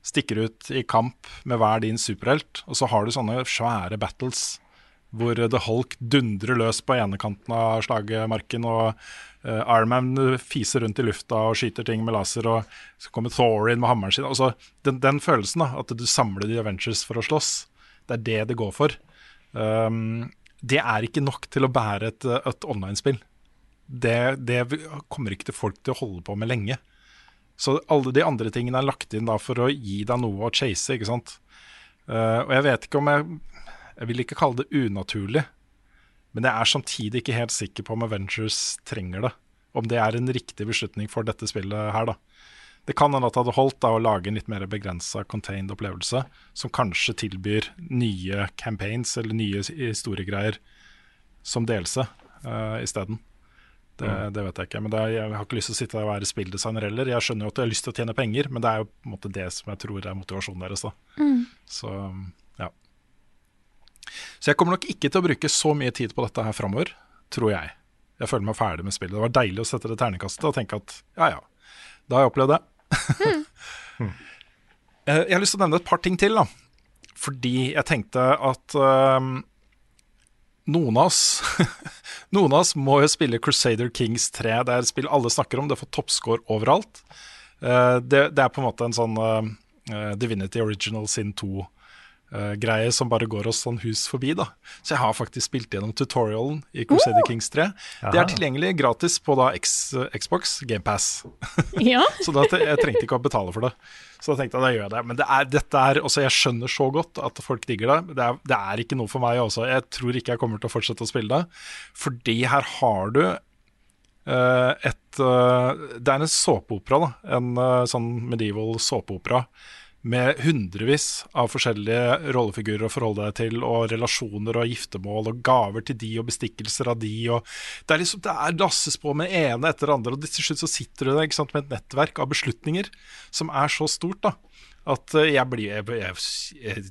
stikker ut i kamp med hver din superhelt. Og så har du sånne svære battles hvor The Hulk dundrer løs på ene kanten av slagmarken, og uh, Ironman fiser rundt i lufta og skyter ting med laser, og så kommer Thor inn med hammeren sin. Altså, den, den følelsen, da, at du samler de Avengers for å slåss, det er det det går for. Um, det er ikke nok til å bære et, et online-spill. Det, det, kommer ikke til folk til å holde på med lenge. Så alle de andre tingene er lagt inn da for å gi deg noe å chase, ikke sant. Uh, og jeg vet ikke om jeg Jeg vil ikke kalle det unaturlig, men jeg er samtidig ikke helt sikker på om Avengers trenger det. Om det er en riktig beslutning for dette spillet her, da. Det kan hende at det hadde holdt da, å lage en litt mer begrensa contained opplevelse, som kanskje tilbyr nye campaigns eller nye historiegreier som delelse uh, isteden. Det, mm. det, vet jeg ikke. Men er, Jeg har ikke lyst til å sitte der og være spilldesigner heller. Jeg skjønner jo at jeg har lyst til å tjene penger, men det er jo på en måte det som jeg tror er motivasjonen deres. da. Mm. Så ja. Så jeg kommer nok ikke til å bruke så mye tid på dette her framover, tror jeg. Jeg føler meg ferdig med spillet. Det var deilig å sette det ternekastet og tenke at ja ja, da har jeg opplevd det. Mm. jeg har lyst til å nevne et par ting til, da. Fordi jeg tenkte at um, noen av oss Noen av oss må jo spille Crusader Kings 3. Det er et spill alle snakker om, det får toppscore overalt. Uh, det, det, er på en måte en sånn uh, Divinity Original Sin 2 uh, greie som bare går oss sånn hus forbi. da. Så jeg har faktisk spilt gjennom tutorialen i Crusader. Kings 3. Jaha. Det er tilgjengelig gratis på da X, Xbox GamePass.
Ja.
så da, jeg trengte ikke å betale for det. Så da tenkte jeg da gjør jeg det. Men det er, dette er, også, jeg skjønner så godt at folk digger det. Det er, det er ikke noe for meg også. Jeg tror ikke jeg kommer til å fortsette å spille det. Fordi her har du uh, et Det er en såpeopera, da. En sånn medieval såpeopera med hundrevis av forskjellige rollefigurer å forholde deg til, og relasjoner og giftermål og gaver til de og bestikkelser av de. Og det er liksom, det er lasses på med ene etter andre, og til slutt så sitter du der sant, med et nettverk av beslutninger som er så stort da, at eh, jeg blir Jeg, jeg, jeg,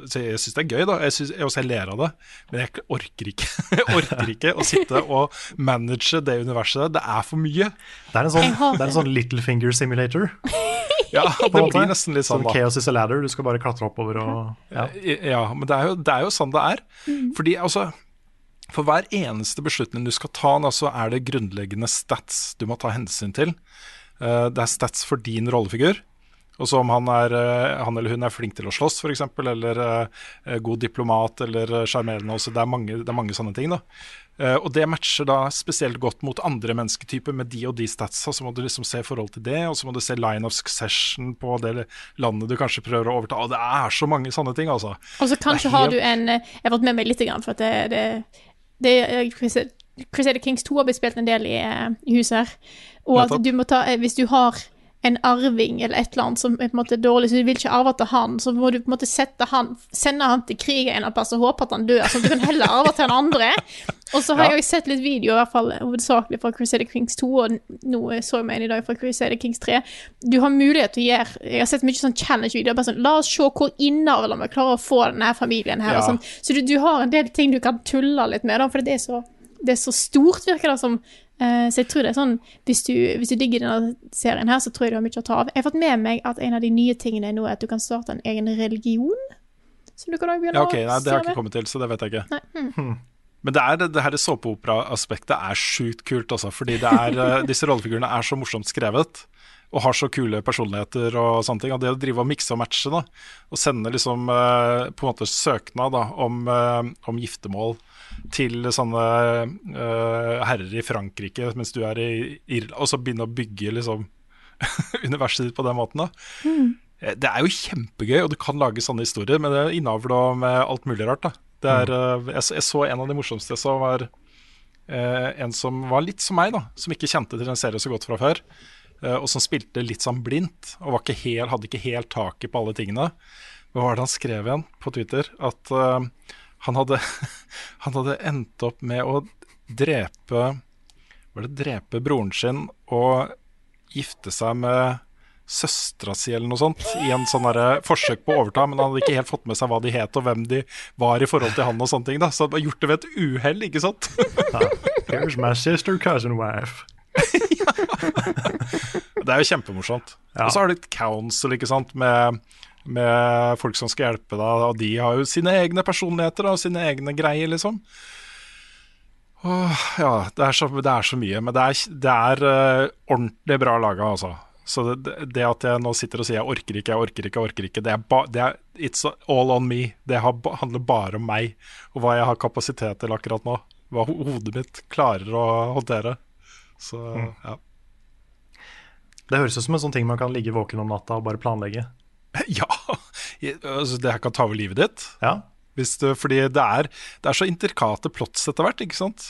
jeg syns det er gøy, da. Jeg, synes, jeg, jeg ler av det, men jeg orker ikke Jeg orker ikke å sitte og manage det universet. Det er for mye.
Det er en sånn, det er en sånn Little Finger Simulator.
Ja, det blir nesten litt sånn.
sånn Chaos is a ladder, du skal bare klatre oppover og
Ja, ja men det er, jo, det er, jo, sånn det er. Mm. Fordi altså For hver eneste beslutning du skal ta, da, så er det grunnleggende stats du må ta hensyn til. Uh, det er stats for din rollefigur. Og så om han, er, eh, han, eller hun er flink til å slåss, f.eks., eller uh, god diplomat eller sjarmerende. Det, er mange, det er mange sånne ting. da. Uh, og det matcher da spesielt godt mot andre mennesketyper med de og de statsa. Så må du liksom se forhold til det, og så må du se line of succession på det landet du kanskje prøver å overta. Og det er så mange sånne ting, altså.
Og så kanskje helt... har du en Jeg har vært med meg litt, for at det, det, det Crusader Kings 2 har blitt spilt en del i, i huset her. Og at du må ta Hvis du har en arving eller et eller annet som er på en måte dårlig, så du vil ikke arve til han, så må du på en måte sette han, sende han til krig en plass og håpe at han dør, så du kan heller arve til en andre. Og så har ja. jeg sett litt video, i hvert fall hovedsakelig fra Crusader Kings 2, og nå så jeg meg en i dag fra Crusader Kings 3. Du har mulighet til å gjøre Jeg har sett mye sånn challenge-videoer. bare sånn, La oss se hvor innavla vi klarer å få denne familien her. Ja. Sånn. Så du, du, har en del ting du kan tulle litt med, da, for det er så det er så stort, virker det som. Uh, så jeg tror det er sånn hvis du, hvis du, digger denne serien her, så tror jeg du har mye å ta av. Jeg har fått med meg at en av de nye tingene nå er at du kan starte en egen religion. Som du kan begynne
ja, okay, nei, Det har jeg ikke kommet til, så det vet jeg ikke. Nei. Hmm. Men det, er, det, her såpeopera-aspektet er sjukt kult, altså. Fordi er, eh, disse rollefigurene er så morsomt skrevet og har så kule personligheter og sånne ting. Og det å drive og mikse og matche da, og sende liksom uh, på en måte søknad da, om, om giftermål til sånne uh, herrer i Frankrike mens du er i Irland, og så begynne å bygge liksom universet ditt på den måten. Mm. Det er jo kjempegøy, og du kan lage sånne historier, men det innavla med alt mulig rart. Er, mm. jeg, jeg, så en av de morsomste som var uh, en som var litt som meg, da, som ikke kjente til en serie så godt fra før. Og som spilte litt sånn blindt, og ikke helt, hadde ikke helt taket på alle tingene. Hva var det han skrev igjen på Twitter? At uh, han hadde, han hadde endt opp med å drepe Var det drepe broren sin og gifte seg med søstera si eller noe sånt i en sånn derre forsøk på å overta, men han hadde ikke helt fått med seg hva de het og hvem de var i forhold til han og sånne ting. da Så han hadde gjort det ved et uhell, ikke sant?
Here's my sister cousin wife.
Det er jo kjempemorsomt.
Ja.
Og så har du et council ikke sant, med, med folk som skal hjelpe deg, og de har jo sine egne personligheter og sine egne greier, liksom. Åh, ja, det er, så, det er så mye. Men det er, det er uh, ordentlig bra laga, altså. Så det, det at jeg nå sitter og sier jeg orker ikke, jeg orker ikke, jeg orker ikke, det er, ba, det er It's all on me. Det har, handler bare om meg og hva jeg har kapasitet til akkurat nå. Hva hodet mitt klarer å håndtere. Så ja.
Det høres ut som en sånn ting man kan ligge våken om natta og bare planlegge.
Ja, altså, det her kan ta over livet ditt.
Ja,
Hvis du, fordi det er, det er så intrikate plots etter hvert, ikke sant?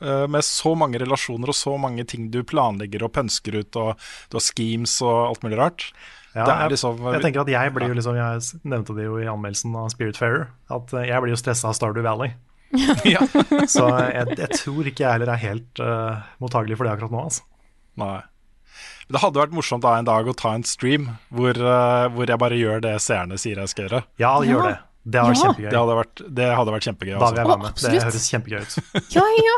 Eh, med så mange relasjoner og så mange ting du planlegger og pønsker ut, og du har schemes og alt mulig rart.
Ja,
det
jeg-
liksom
Jeg tenker at jeg blir jo liksom Jeg nevnte det jo i anmeldelsen av Spiritfarer, at eh, jeg blir jo stressa av Stardew Valley. Så jeg, jeg tror ikke jeg heller er helt uh, mottagelig for det akkurat nå. Altså.
Nei. Men Det hadde vært morsomt da en dag å ta en stream hvor, eh, hvor jeg bare gjør det seerne sier jeg skal gjøre.
Ja, gjør det. Det hadde
Ja.
Det hadde vært, det hadde vært kjempegøy.
Da vil
Altså.
jeg være med. Det høres kjempegøy ut.
Ja, ja.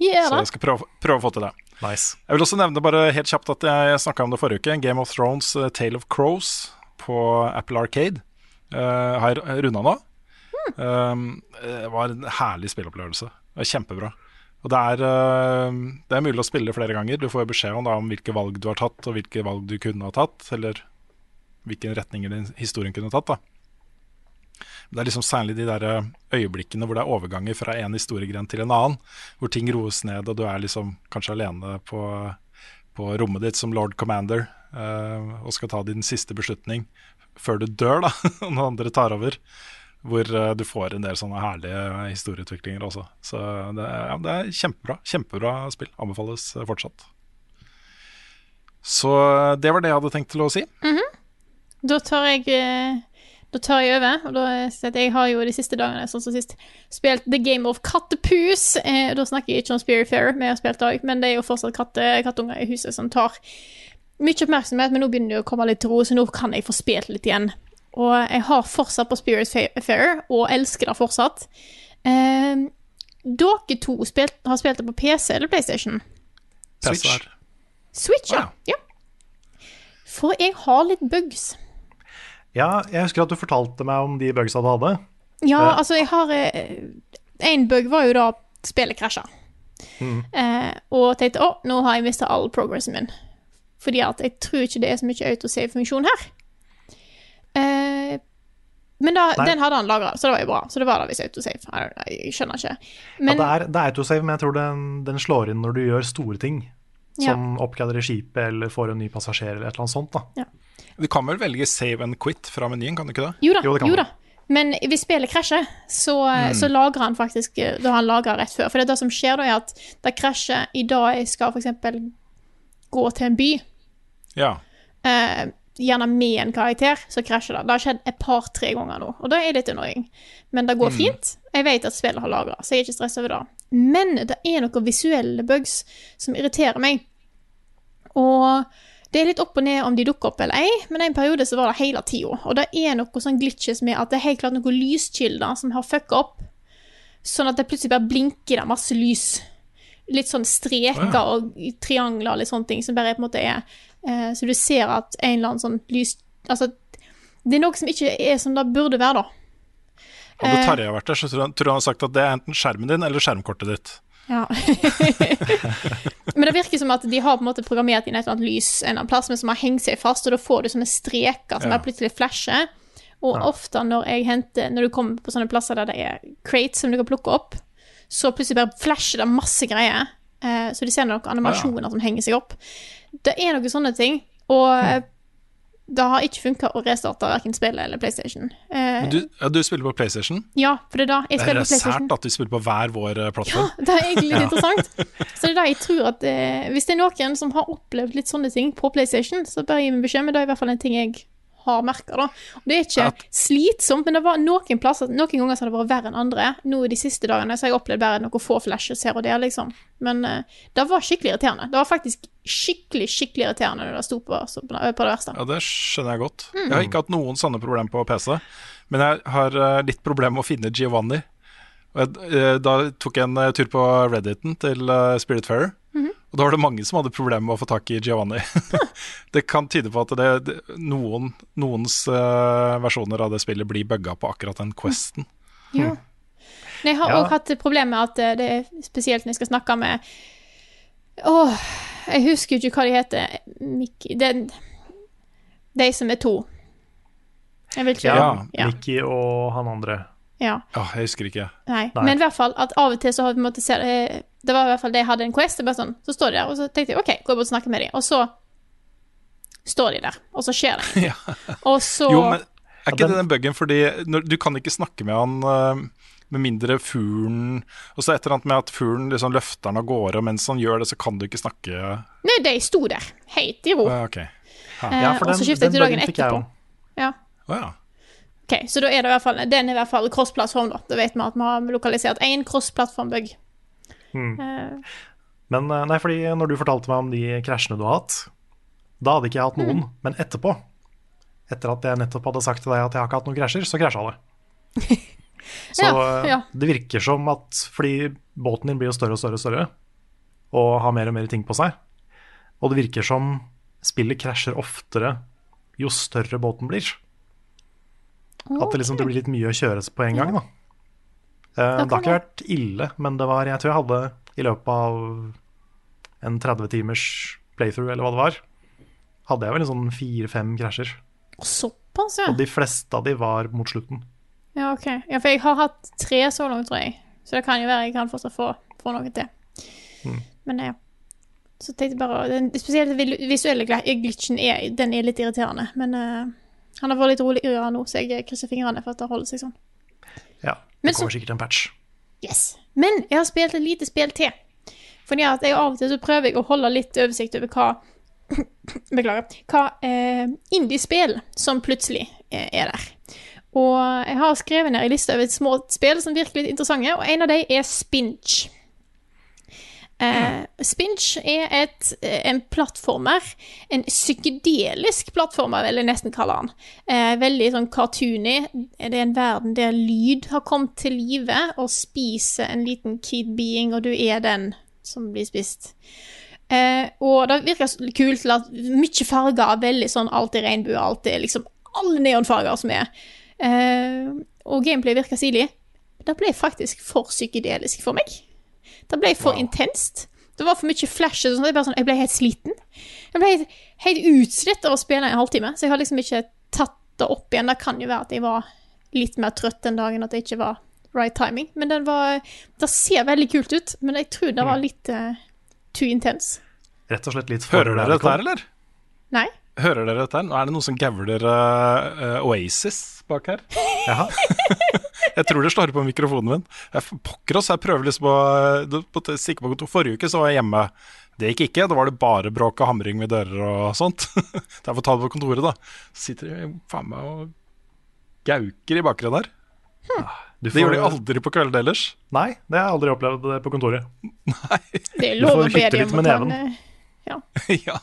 Yeah,
Så jeg skal prøve, prøve å få til det.
Nice.
Jeg vil også nevne bare helt kjapt at jeg snakka om det forrige uke. Game of Thrones, uh, Tale of Crows på Apple Arcade. uh, har runda nå. Um, det var en herlig spilleopplevelse. Det var Kjempebra. Og det er, eh, det er mulig å spille flere ganger. Du får beskjed om, da, om hvilke valg du har tatt, og hvilke valg du kunne ha tatt. Eller hvilken retning historien kunne tatt. da det er liksom særlig de der eh, øyeblikkene hvor det er overganger fra en historiegren til en annen. Hvor ting roes ned, og du er liksom kanskje alene på, på rommet ditt som lord commander eh, og skal ta din siste beslutning før du dør, da, noen andre tar over. Hvor eh, du får en del sånne herlige historieutviklinger også. Så det, er- ja, det er kjempebra. Kjempebra spill. Anbefales eh, fortsatt. Så eh, det var det jeg hadde tenkt til å si.
Da tar jeg Da tar jeg over. Og da jeg har jo de siste dagene, sånn som sist, spilt The Game of Kattepus. Eh, da snakker jeg ikke om Spiritfarer, vi har spilt òg, men det er jo fortsatt katte, kattunger i huset som tar mye oppmerksomhet, men nå begynner det å komme litt ro, så nå kan jeg få spilt litt igjen. Og jeg har fortsatt på Spiritfarer, og elsker det fortsatt. Eh, dere to spilt, har spilt det på PC eller PlayStation?
Switch.
Switch, ja. ja. For jeg har litt bugs.
Ja, jeg husker at du fortalte meg om de bugsa du hadde.
Ja,
eh.
altså, jeg har Én bug var jo da spillet krasja. Eh, og tenkte å, nå har jeg mista all progressen min. Fordi at jeg tror ikke det er så mye autosave-funksjon her. Eh, men da, den hadde han lagra, så det var jo bra. Så det var da hvis autosave. Know, Jeg skjønner ikke. Men
ja, det, er, det er autosave, men jeg tror den, den slår inn når du gjør store ting.
Ja.
Som oppgraderer skipet eller får en ny passasjer eller et eller annet sånt. da.
Du kan vel velge save and quit fra menyen, kan du ikke det?
Jo da,
Jo,
jo,
det jo
da. Men hvis spillet krasjer, så, så lagrer han faktisk eh, Da har han lagrer rett før. For det, er det som skjer da, er at det krasjer i dag jeg skal f.eks. gå til en by,
Ja.
eh, gjerne med en karakter, så krasjer det. Det har skjedd et par-tre ganger nå, og det er litt annoying. Men det går fint. Jeg vet at spillet har lagra, så jeg er ikke stressa over det. Men det er noen visuelle bugs som irriterer meg. Og det er litt opp og ned om de dukker opp eller ei, men en periode så var det hele tida. Og det er noe sånn glitches med at det er helt klart noen lyskilder som har fucka opp. Sånn at det plutselig bare blinker der masse lys. Litt sånn streker og triangler og litt sånne ting som bare på en måte er Så du ser at en eller annen sånn lys Altså, det er noe som ikke er som det burde være, da.
Hadde Terje vært der, så tror jeg han hadde sagt at det er enten skjermen din eller skjermkortet ditt.
Ja. men det virker som at de har på en måte programmert inn et eller annet lys en eller annen plass, men som har hengt seg fast, og da får du sånne streker som
Ja.
plutselig flasher. Og ofte når jeg henter Når du kommer på sånne plasser der det er crates som du kan plukke opp, så plutselig bare flasher det masse greier. Eh, så de ser noen animasjoner som henger seg opp. Det er noen sånne ting. Og eh, det har ikke funka å restarte verken spillet eller PlayStation. Eh,
du, ja, du spiller på PlayStation.
ja, for det er da jeg
Det
spiller
er
på PlayStation.
sært at du spiller på hver vår plattform.
Ja, Det er egentlig litt interessant. Så det er da jeg tror at eh, Hvis det er noen som har opplevd litt sånne ting på PlayStation, så bare gi meg beskjed, men det er i hvert fall en ting jeg har merka, da. Og det er ikke slitsomt, men det var noen plasser Noen ganger så har det vært verre enn andre. Nå de siste dagene så har jeg opplevd bare noen få flashes her og der, liksom. Men uh, det var skikkelig irriterende. Det var faktisk skikkelig, skikkelig irriterende når det sto på, så, på, det verste.
Ja, det skjønner jeg godt. Jeg har ikke hatt noen sånne problemer på PC, men jeg har eh, litt problemer med å finne Giovanni. Jeg, eh, da tok jeg en eh, tur på Redditen til Spiritfarer, og da var det mange som hadde problemer med å få tak i Giovanni. det kan tyde på at det, det, noen, noens uh, versjoner av det spillet blir bugga på akkurat den questen.
Ja. Men jeg har
Ja.
hatt problemer med at eh, det er spesielt når jeg skal snakke med Åh, jeg husker jo ikke hva de heter. Mickey Den De som er to. Jeg vil ikke
Ja,
ja.
Mickey og han andre.
Ja.
Ja, jeg husker ikke.
Nei.
Nei.
Men i hvert fall at av og til så har vi måttet se eh, Det var i hvert fall det jeg hadde en quest. Bare sånn, så står de der, og så tenkte jeg OK, går bort og snakke med dem. Og så står de der, og så skjer det ja. Og så
Jo, men er ikke
Ja, den-
det den buggen fordi når, du kan ikke snakke med han eh, med mindre fuglen Og så et eller annet med at fuglen liksom løfter han av gårde, og mens han gjør det, så kan du ikke snakke
Nei, de sto der, helt i ro.
ja, OK.
Eh,
Ja, for
og så skiftet jeg til dagen etterpå. Ja.
Oh, ja.
Ok, så da er det i hvert fall Den er i hvert fall cross-plattform, da. Da vet vi at vi har lokalisert én cross-plattform-bug. Eh,
Men eh, nei, fordi når du fortalte meg om de krasjene du har hatt, da hadde ikke jeg hatt noen.
Mm.
Men etterpå, etter at jeg nettopp hadde sagt til deg at jeg har ikke hatt noen krasjer, så krasja det. Så
Ja,
eh,
ja.
det virker som at fordi båten din blir jo større og større og større, og har mer og mer ting på seg, og det virker som spillet krasjer oftere jo større båten blir. At det liksom det blir litt mye å kjøre på en gang, da. Eh, det har ikke vært ille, men det var Jeg tror jeg hadde i løpet av en 30 timers playthrough, eller hva det var, hadde jeg vel en sånn fire-fem krasjer.
såpass, ja.
Og de fleste av de var mot slutten.
Ja, ok. Ja, for jeg har hatt tre så langt, tror jeg. Så det kan jo være jeg kan fortsatt få, få noe til.
Mm.
Men ja. Så tenkte jeg bare den, Spesielt den visuelle glitchen er, den er litt irriterende. Men eh, han har vært litt roligere nå, så jeg krysser fingrene for at det holder seg sånn.
Ja,
Men
det kommer sikkert en patch.
Yes. Men jeg har spilt et lite spill til. Fordi at jeg av og til så prøver jeg å holde litt oversikt over hva Beklager. Hva eh, indie-spill som plutselig eh, er der. Og jeg har skrevet ned en liste over små spill som virker litt interessante, og en av dem er Spinch. Eh, Spinch er et, eh, en plattformer, en psykedelisk plattformer, vil jeg nesten kalle den. Eh, veldig sånn cartoony. Det er en verden der lyd har kommet til live og spiser en liten kid being, og du er den som blir spist. Eh, og det virker kult til at mye farger, veldig sånn alt er regnbue, alt er liksom alle neonfarger som er. Eh, og gameplay virker stilig. Det ble faktisk for psykedelisk for meg. Det ble for intenst. Det var for mye flashes og sånn. Sånn, jeg ble helt sliten. Jeg ble helt, helt utslitt av å spille en halvtime, så jeg har liksom ikke tatt det opp igjen. Det kan jo være at jeg var litt mer trøtt den dagen, at det ikke var right timing. Men den var Det ser veldig kult ut, men jeg tror det var litt uh, too intense.
Rett og slett litt for
Hører dere dette her, eller?
Nei?
Hører dere dette her? Er det noen som gavler uh, Oasis bak her.
Jaha.
Jeg tror det slår på mikrofonen min. Jeg pokker oss, jeg prøver liksom å på stikke på kontor. Forrige uke så var jeg hjemme. Det gikk ikke. Da var det bare bråk og hamring ved dører og sånt. Derfor ta det på kontoret, da. Sitter de faen meg og gauker i bakgrunnen her.
Får...
Det gjør de aldri på kveldene ellers.
Nei, det har jeg aldri opplevd på kontoret.
Det er
Du får hytte litt med neven.
eh, Ja.
ja.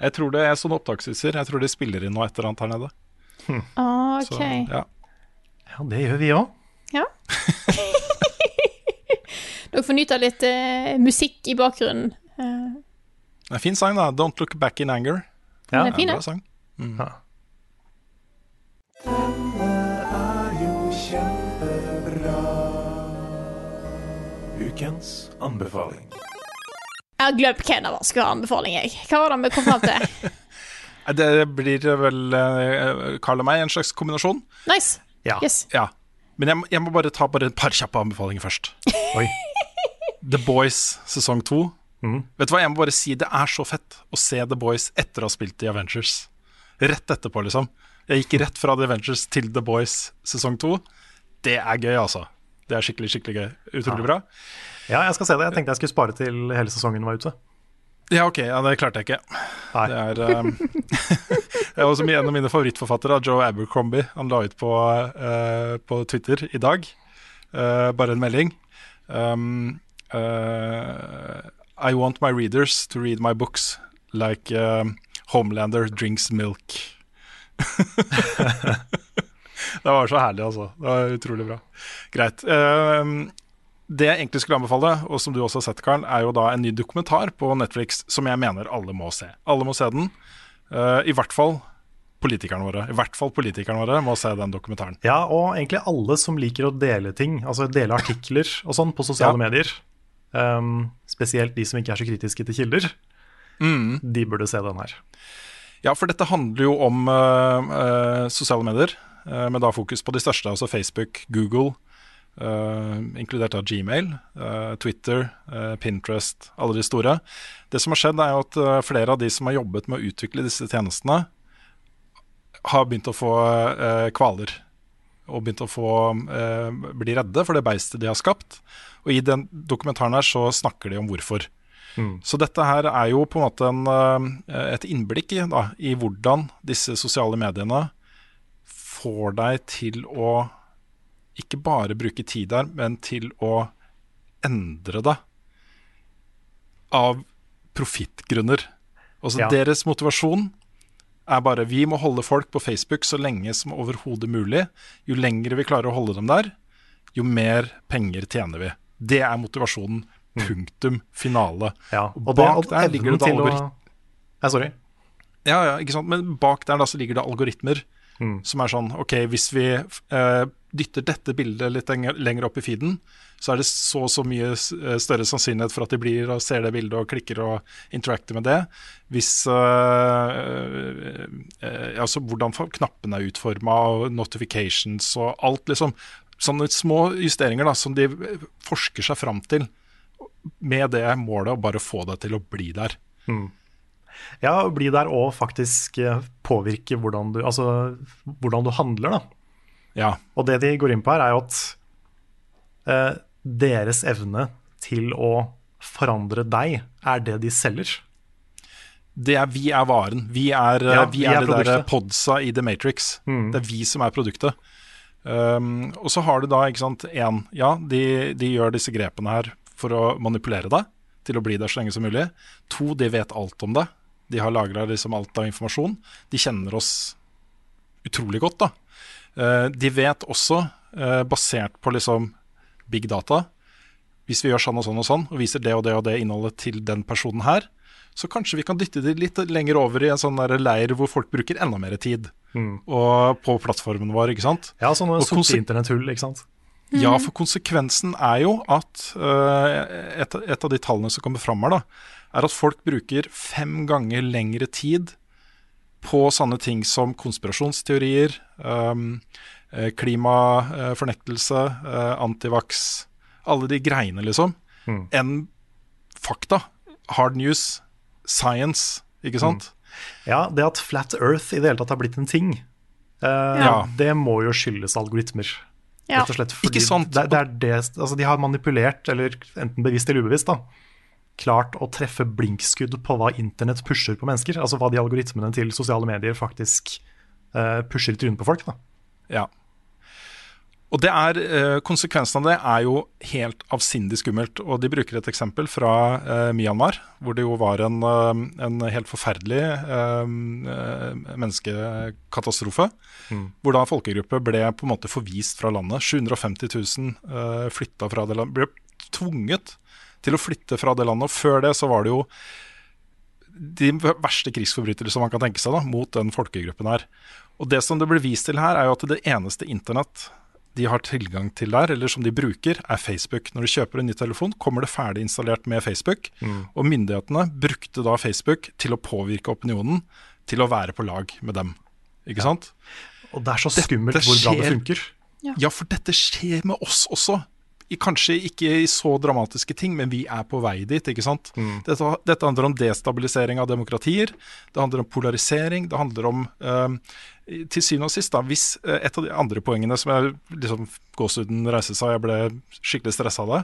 Jeg tror det er sånn opptakshuser. Jeg tror de spiller inn noe et eller annet her nede.
Ah,
Så, ja.
Ja, det gjør vi òg.
Ja. Dere får nyte av litt eh, musikk i bakgrunnen. Uh,
Det er en fin sang, da. 'Don't Look Back In Anger'.
den
Ja,
er
Det er
fin,
bra sang.
Ja.
Ukens anbefaling.
Jeg har glemt hvem av oss skulle ha anbefaling, jeg. Hva var det vi kom fram til?
Det blir vel Karl Carl og meg, en slags kombinasjon.
Nice.
Ja.
Yes.
Ja. Men jeg, jeg må bare ta bare et par kjappe anbefalinger først.
Oi.
The Boys sesong to.
Mm.
Vet du hva, jeg må bare si det er så fett å se The Boys etter å ha spilt i Avengers. Rett etterpå, liksom. Jeg gikk rett fra The Avengers til The Boys sesong to. Det er gøy, altså. Det er skikkelig, skikkelig gøy. Utrolig bra.
ja, jeg skal se det. Jeg tenkte jeg skulle spare til hele sesongen var ute.
Ja, ok, ja, det klarte jeg ikke.
Nei.
Det er um, Det er også en av mine favorittforfattere, Joe Abercrombie. Han la ut på, uh, på Twitter i dag, uh, bare en melding. Um, uh, I want my readers to read my books like um, Homelander drinks milk. det var så herlig, altså. Det var utrolig bra. Greit. Det jeg egentlig skulle anbefale, og som du også har sett, Karen, er jo da en ny dokumentar på Netflix som jeg mener alle må se. Alle må se den. Uh, I hvert fall politikerne våre. I hvert fall politikerne våre må se den dokumentaren.
Ja, og egentlig alle som liker å dele ting, altså dele artikler og sånn på sosiale
Ja.
medier. Um, spesielt de som ikke er så kritiske til kilder. De burde se den her.
Ja, for dette handler jo om uh, uh, sosiale medier, uh, med da fokus på de største, altså Facebook, Google, inkludert av Gmail, uh, Twitter, uh, Pinterest, alle de store. Det som har skjedd, er at flere av de som har jobbet med å utvikle disse tjenestene, har begynt å få kvaler. Og begynt å få bli redde for det beistet de har skapt. Og i den dokumentaren her så snakker de om hvorfor. Så dette her er jo på en måte en, eh, et innblikk i, da, i hvordan disse sosiale mediene får deg til å ikke bare bruke tid der, men til å endre det av profittgrunner. Altså
Ja.
Deres motivasjon er bare vi må holde folk på Facebook så lenge som overhodet mulig. Jo lengre vi klarer å holde dem der, jo mer penger tjener vi. Det er motivasjonen. Punktum finale.
Ja,
Og
og det,
bak
og
der ligger det da
algoritmer. å- Ja, sorry.
Ja, ja, ikke sant? Men bak der da så ligger det algoritmer som er sånn OK, hvis vi eh, dytter dette bildet litt lenger, opp i feeden, så er det så og så mye eh, større sannsynlighet for at de blir og ser det bildet og klikker og interacter med det. Hvis eh, eh, Altså hvordan knappene er utforma, og notifications og alt, liksom. Sånne små justeringer da, som de forsker seg fram til med det målet å bare få det til å bli der.
Ja, bli der og faktisk eh, påvirke hvordan du, altså, hvordan du handler, da.
Ja.
Og det de går inn på her, er jo at eh, deres evne til å forandre deg, er det de selger.
Det er, vi er varen. Vi er,
Ja,
vi
vi
er, det der podsa i The Matrix. Det er vi som er produktet. Um, og så har du da, ikke sant, én Ja, de, de gjør disse grepene her for å manipulere deg til å bli der så lenge som mulig. To, de vet alt om det. De har lagra liksom alt av informasjon. De kjenner oss utrolig godt, da. Eh, de vet også, eh, basert på liksom big data, hvis vi gjør sånn og sånn og sånn, og viser det og det og det innholdet til den personen her, så kanskje vi kan dytte de litt lenger over i en sånn leir hvor folk bruker enda mer tid. Og på plattformen vår, ikke sant.
Ja, sånne sorte internetthull, ikke sant.
Ja, for konsekvensen er jo at uh, et, et av de tallene som kommer fram her, da, er at folk bruker fem ganger lengre tid på sånne ting som konspirasjonsteorier, um, eh, klimafornektelse, eh, antivax, alle de greiene, liksom, enn fakta. Hard news, science, ikke sant?
Ja, det at Flat Earth i det hele tatt har blitt en ting, eh,
Ja.
det må jo skyldes algoritmer.
Ja.
Rett og slett fordi
Ikke sant?
Det, det er det, altså de har manipulert, eller enten bevisst eller ubevisst, da, klart å treffe blinkskudd på hva internett pusher på mennesker. Altså hva de algoritmene til sosiale medier faktisk uh, pusher i trynet på folk. da.
Ja. Og det er, eh, Konsekvensen av det er jo helt avsindig skummelt. og De bruker et eksempel fra eh, Myanmar, hvor det jo var en, en helt forferdelig menneskekatastrofe. Hvor da en folkegruppe ble på en måte forvist fra landet. 750 000 eh, flytta fra det landet. Ble tvunget til å flytte fra det landet. Og før det så var det jo de verste krigsforbrytelser man kan tenke seg da, mot den folkegruppen her. Og det som det blir vist til her, er jo at det eneste internett de har tilgang til der, eller som de bruker, er Facebook. Når du kjøper en ny telefon, kommer det ferdig installert med Facebook. Og myndighetene brukte da Facebook til å påvirke opinionen til å være på lag med dem. Ikke sant?
Og det er så
Dette
skummelt hvor bra det funker.
Ja. Ja, for dette skjer med oss også. I, kanskje ikke i så dramatiske ting, men vi er på vei dit. ikke sant? Dette, dette handler om destabilisering av demokratier. Det handler om polarisering. Det handler om eh, Til syvende og sist, da, hvis eh, et av de andre poengene som jeg liksom gåsehuden reiste seg, jeg ble skikkelig stressa av det,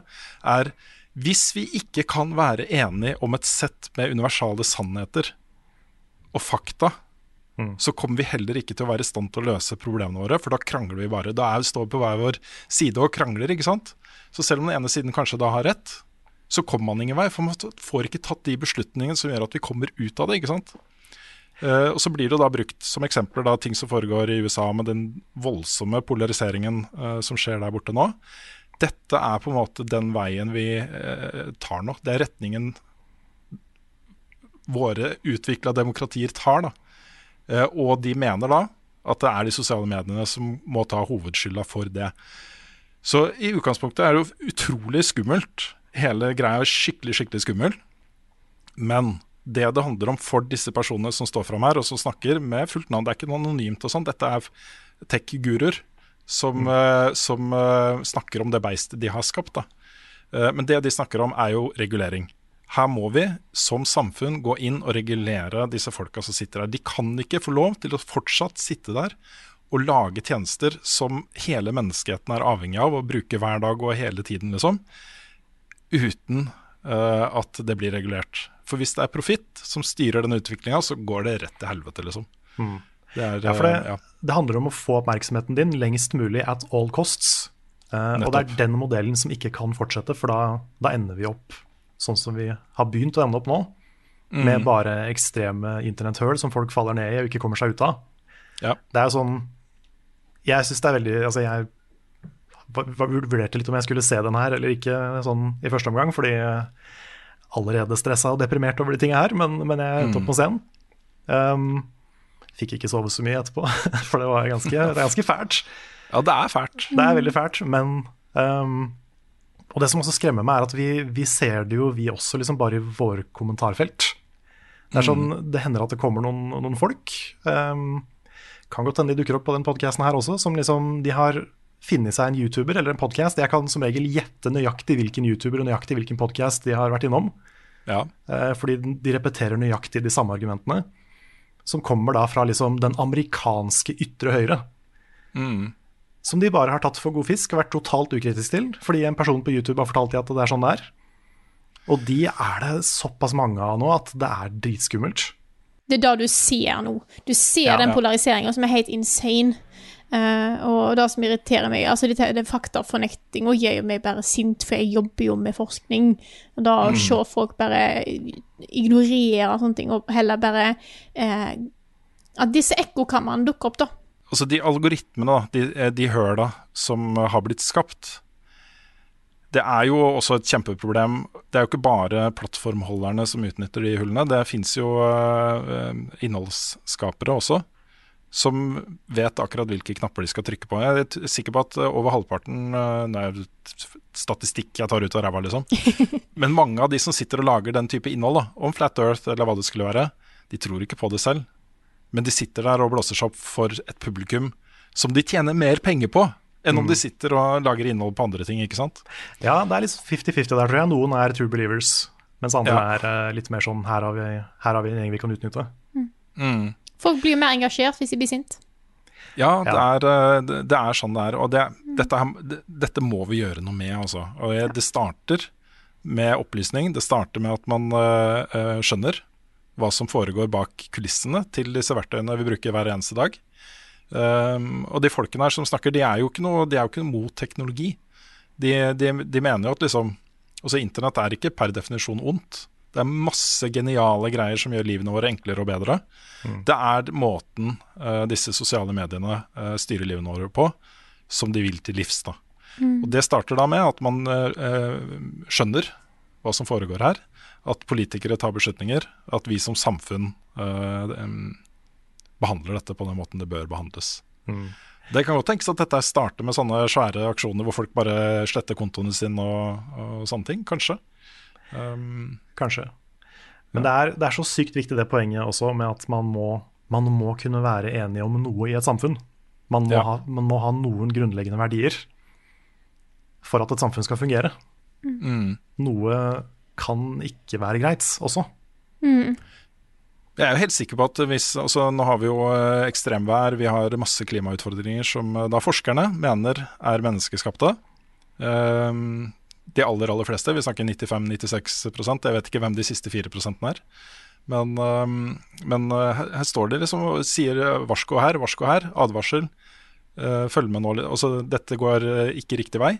er Hvis vi ikke kan være enige om et sett med universale sannheter og fakta, så kommer vi heller ikke til å være i stand til å løse problemene våre, for da krangler vi bare. Da er, står vi på hver vår side og krangler, ikke sant. Så selv om den ene siden kanskje da har rett, så kommer man ingen vei. For man får ikke tatt de beslutningene som gjør at vi kommer ut av det, ikke sant. Uh, og så blir det da brukt som eksempler da, ting som foregår i USA med den voldsomme polariseringen uh, som skjer der borte nå. Dette er på en måte den veien vi uh, tar nå. Det er retningen våre utvikla demokratier tar. da. Eh, og de mener da at det er de sosiale mediene som må ta hovedskylda for det. Så i utgangspunktet er det jo utrolig skummelt. Hele greia er skikkelig, skikkelig skummel. Men det det handler om for disse personene som står fram her og som snakker med fullt navn, det er ikke noe anonymt og sånn, dette er tech-guruer som, eh, som uh, snakker om det beistet de har skapt. Eh, men det de snakker om er jo regulering. Her må vi som samfunn gå inn og regulere disse folka som sitter der. De kan ikke få lov til å fortsatt sitte der og lage tjenester som hele menneskeheten er avhengig av å bruke hver dag og hele tiden, liksom. Uten uh, at det blir regulert. For hvis det er profitt som styrer den utviklinga, så går det rett til helvete, liksom. Det er,
Ja, det,
ja.
det handler om å få oppmerksomheten din lengst mulig at all costs. Uh, og det er den modellen som ikke kan fortsette, for da, da ender vi opp sånn som vi har begynt å ende opp nå.
Mm.
Med bare ekstreme internetthøl som folk faller ned i og ikke kommer seg ut av.
Ja.
Det er jo sånn Jeg syns det er veldig Altså, jeg vurderte litt om jeg skulle se den her eller ikke sånn i første omgang, fordi er allerede stressa og deprimert over de tingene her, men, men jeg endte opp med å. Um, fikk ikke sove så mye etterpå, for det var ganske, det ganske fælt.
ja, det er fælt.
Det er veldig fælt, men um, Og det som også skremmer meg, er at vi, vi ser det jo, vi også, liksom bare i våre kommentarfelt. Det er sånn, det hender at det kommer noen, noen folk. Um, kan godt hende de dukker opp på den podkasten her også, som liksom De har funnet seg en YouTuber eller en podkast. Jeg kan som regel gjette nøyaktig hvilken YouTuber og nøyaktig hvilken podkast de har vært innom.
Ja.
Uh, fordi de repeterer nøyaktig de samme argumentene. Som kommer da fra liksom den amerikanske ytre høyre. Som de bare har tatt for god fisk og vært totalt ukritisk til. Fordi en person på YouTube har fortalt dem at det er sånn det er. Og de er det såpass mange av nå at det er dritskummelt.
Det er det du ser nå. Du ser
Ja,
den
ja.
polariseringa som er helt insane. Uh, og det som irriterer meg, altså det, det faktafornektinga gjør meg bare sint, for jeg jobber jo med forskning. Og da å se folk bare ignorere sånne ting, og heller bare uh, At disse ekkokamrene dukker opp, da.
Altså De algoritmene, da, de, eh, de høla som har blitt skapt, det er jo også et kjempeproblem. Det er jo ikke bare plattformholderne som utnytter de hullene. Det fins jo eh, innholdsskapere også, som vet akkurat hvilke knapper de skal trykke på. Jeg er sikker på at eh, over halvparten Det er statistikk jeg tar ut av ræva, liksom. Men mange av de som sitter og lager den type innhold, da, om Flat Earth eller hva det skulle være, de tror ikke på det selv. Men de sitter der og blåser seg opp for et publikum som de tjener mer penger på enn om de sitter og lager innhold på andre ting, ikke sant?
Ja, det er litt 50-50 der, tror jeg. Noen er true believers, mens andre
Ja.
er eh, litt mer sånn her har, vi, her har vi en gjeng vi kan utnytte.
Folk blir mer engasjert hvis de blir sint.
Ja, det
Ja.
er, eh, det, er sånn det er. Og det, dette, dette må vi gjøre noe med, altså. Og det starter med opplysning. Det starter med at man eh, skjønner hva som foregår bak kulissene til disse verktøyene vi bruker hver eneste dag. Um, og de folkene her som snakker, de er jo ikke noe, de er jo ikke noe mot teknologi. De, de, de mener jo at liksom altså Internett er ikke per definisjon ondt. Det er masse geniale greier som gjør livene våre enklere og bedre. Det er måten uh, disse sosiale mediene uh, styrer livene våre på, som de vil til livs. da. Og Det starter da med at man eh, skjønner hva som foregår her. At politikere tar beslutninger. At vi som samfunn uh, behandler dette på den måten det bør behandles. Det kan godt tenkes at dette starter med sånne svære aksjoner hvor folk bare sletter kontoene sine og, og sånne ting, kanskje. Um,
Kanskje. Men det er, det er så sykt viktig det poenget også med at man må, man må kunne være enige om noe i et samfunn. Man må,
Ja.
ha, man må ha noen grunnleggende verdier for at et samfunn skal fungere. Noe kan ikke være greit også.
Jeg er jo helt sikker på at hvis altså Nå har vi jo eh, ekstremvær, vi har masse klimautfordringer som eh, da forskerne mener er menneskeskapte. Um, de aller aller fleste. Vi snakker 95-96% Jeg vet ikke hvem de siste 4% er. Men, um, men uh, her, står det liksom og sier varsko her, varsko her, advarsel. Uh, følg med nå. Altså, dette går ikke riktig vei.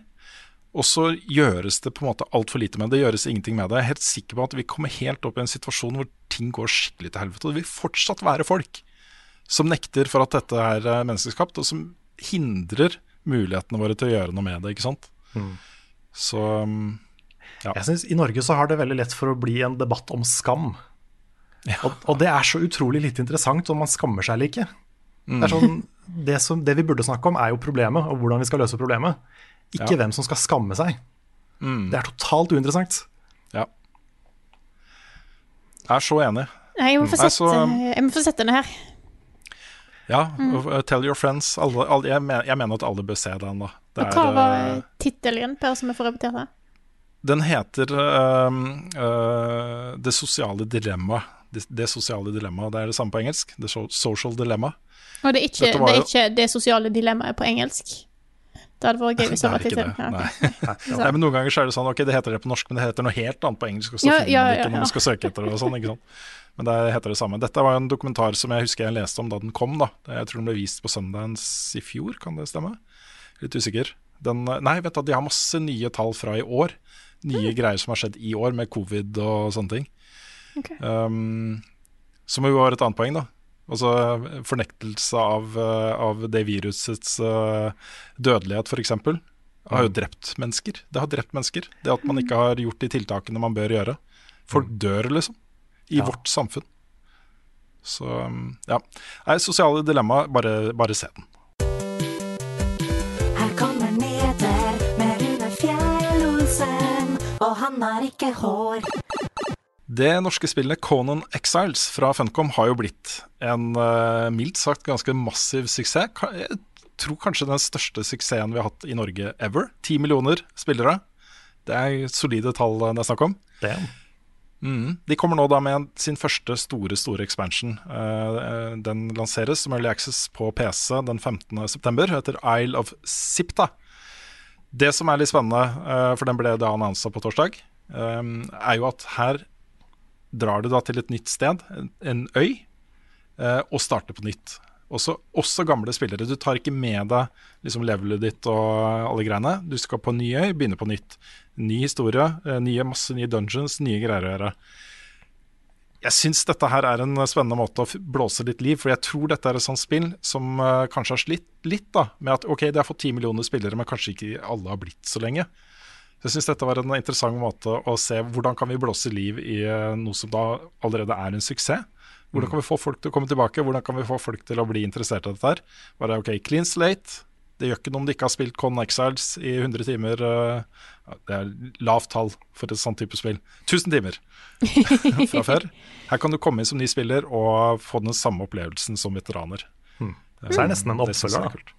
Og så gjøres det på en måte altfor lite med det. Det gjøres ingenting med det. Jeg er helt sikker på at vi kommer helt opp i en situasjon hvor ting går skikkelig til helvete. Og det vil fortsatt være folk som nekter for at dette er uh, menneskeskapt, og som hindrer mulighetene våre til å gjøre noe med det. ikke sant? Så um, ja.
Jeg synes I Norge så har det veldig lett for å bli en debatt om skam. Og, og det er så utrolig lite interessant om man skammer seg eller ikke. Det, er sånn, det, som, det vi burde snakke om, er jo problemet, og hvordan vi skal løse problemet. Ikke
Ja.
hvem som skal skamme seg. Det er totalt uinteressant.
ja. Jeg er så enig.
Nei, jeg må få
sette
sett,
så-
eh, jeg må få sett denne her.
Ja, og, uh, Tell your friends. Alle, alle, jeg, mener, jeg mener at alle bør se den. da Det
Og hva
er,
var
uh,
tittelen, Per, som jeg får repetert det?
Den heter uh, uh, Det sosiale dilemma. Det, det sosiale dilemma. Det er det samme på engelsk. The social dilemma.
Og det er ikke det, er ikke det sosiale dilemmaet på engelsk. Det hadde vært gøy hvis det var tittelen. Ja,
Nei. Nei, men Noen ganger så er det sånn Ok, det heter det på norsk, men det heter noe helt annet på engelsk. Og så
Ja,
finner
ja,
man
ja,
ikke når
ja.
man skal søke etter det og sånn. ikke sant? Men det heter det samme. Dette var jo en dokumentar som jeg husker jeg leste om da den kom. da. Jeg tror den ble vist på Sundance i fjor, kan det stemme? Litt usikker. Den, nei, vet du, de har masse nye tall fra i år. Nye greier som har skjedd i år, med covid og sånne ting.
Okay.
Um, som jo var et annet poeng, da. Altså fornektelse av, eh, av det virusets eh, dødelighet, f.eks. Har jo drept mennesker. Det har drept mennesker. Det at man ikke har gjort de tiltakene man bør gjøre. Folk dør, liksom. I
Ja.
vårt samfunn. Så ja. Nei, sosiale dilemma, bare, bare se den.
Her kommer nyheter med Rune Fjell-Olsen, og han har ikke hår.
Det norske spillet Conan Exiles fra Funcom har jo blitt en eh, mildt sagt ganske massiv suksess. Jeg tror kanskje den største suksessen vi har hatt i Norge ever. Ti millioner spillere. Det er solide tall det er snakk om. Mm. De kommer nå da med sin første store store expansion. Eh, eh, den lanseres som Early Access på PC den 15.9. Heter Isle of Sipta. Det som er litt spennende, for den ble da annonsa på torsdag, er jo at her drar du da til et nytt sted, en, en øy, eh, og starter på nytt. Også, også gamle spillere. Du tar ikke med deg liksom levelet ditt og alle greiene. Du skal på en ny øy, begynne på nytt. Ny historie, eh, nye, masse nye dungeons, nye greier å gjøre. Jeg syns dette her er en spennende måte å blåse litt liv, for jeg tror dette er et sånt spill som eh, kanskje har slitt litt da, med at ok, det har fått ti millioner spillere, men kanskje ikke alle har blitt så lenge. Så Jeg syns dette var en interessant måte å se hvordan kan vi blåse liv i eh, noe som da allerede er en suksess. Hvordan kan vi få folk til å komme tilbake, hvordan kan vi få folk til å bli interessert i dette her. Bare ok, clean slate. Det gjør ikke noe om de ikke har spilt Con Exiles i 100 timer. eh, Det er lavt tall for et sånt type spill. 1000 timer fra før. Her kan du komme inn som ny spiller og få den samme opplevelsen som veteraner.
Så er det nesten en oppfølger,
er
da.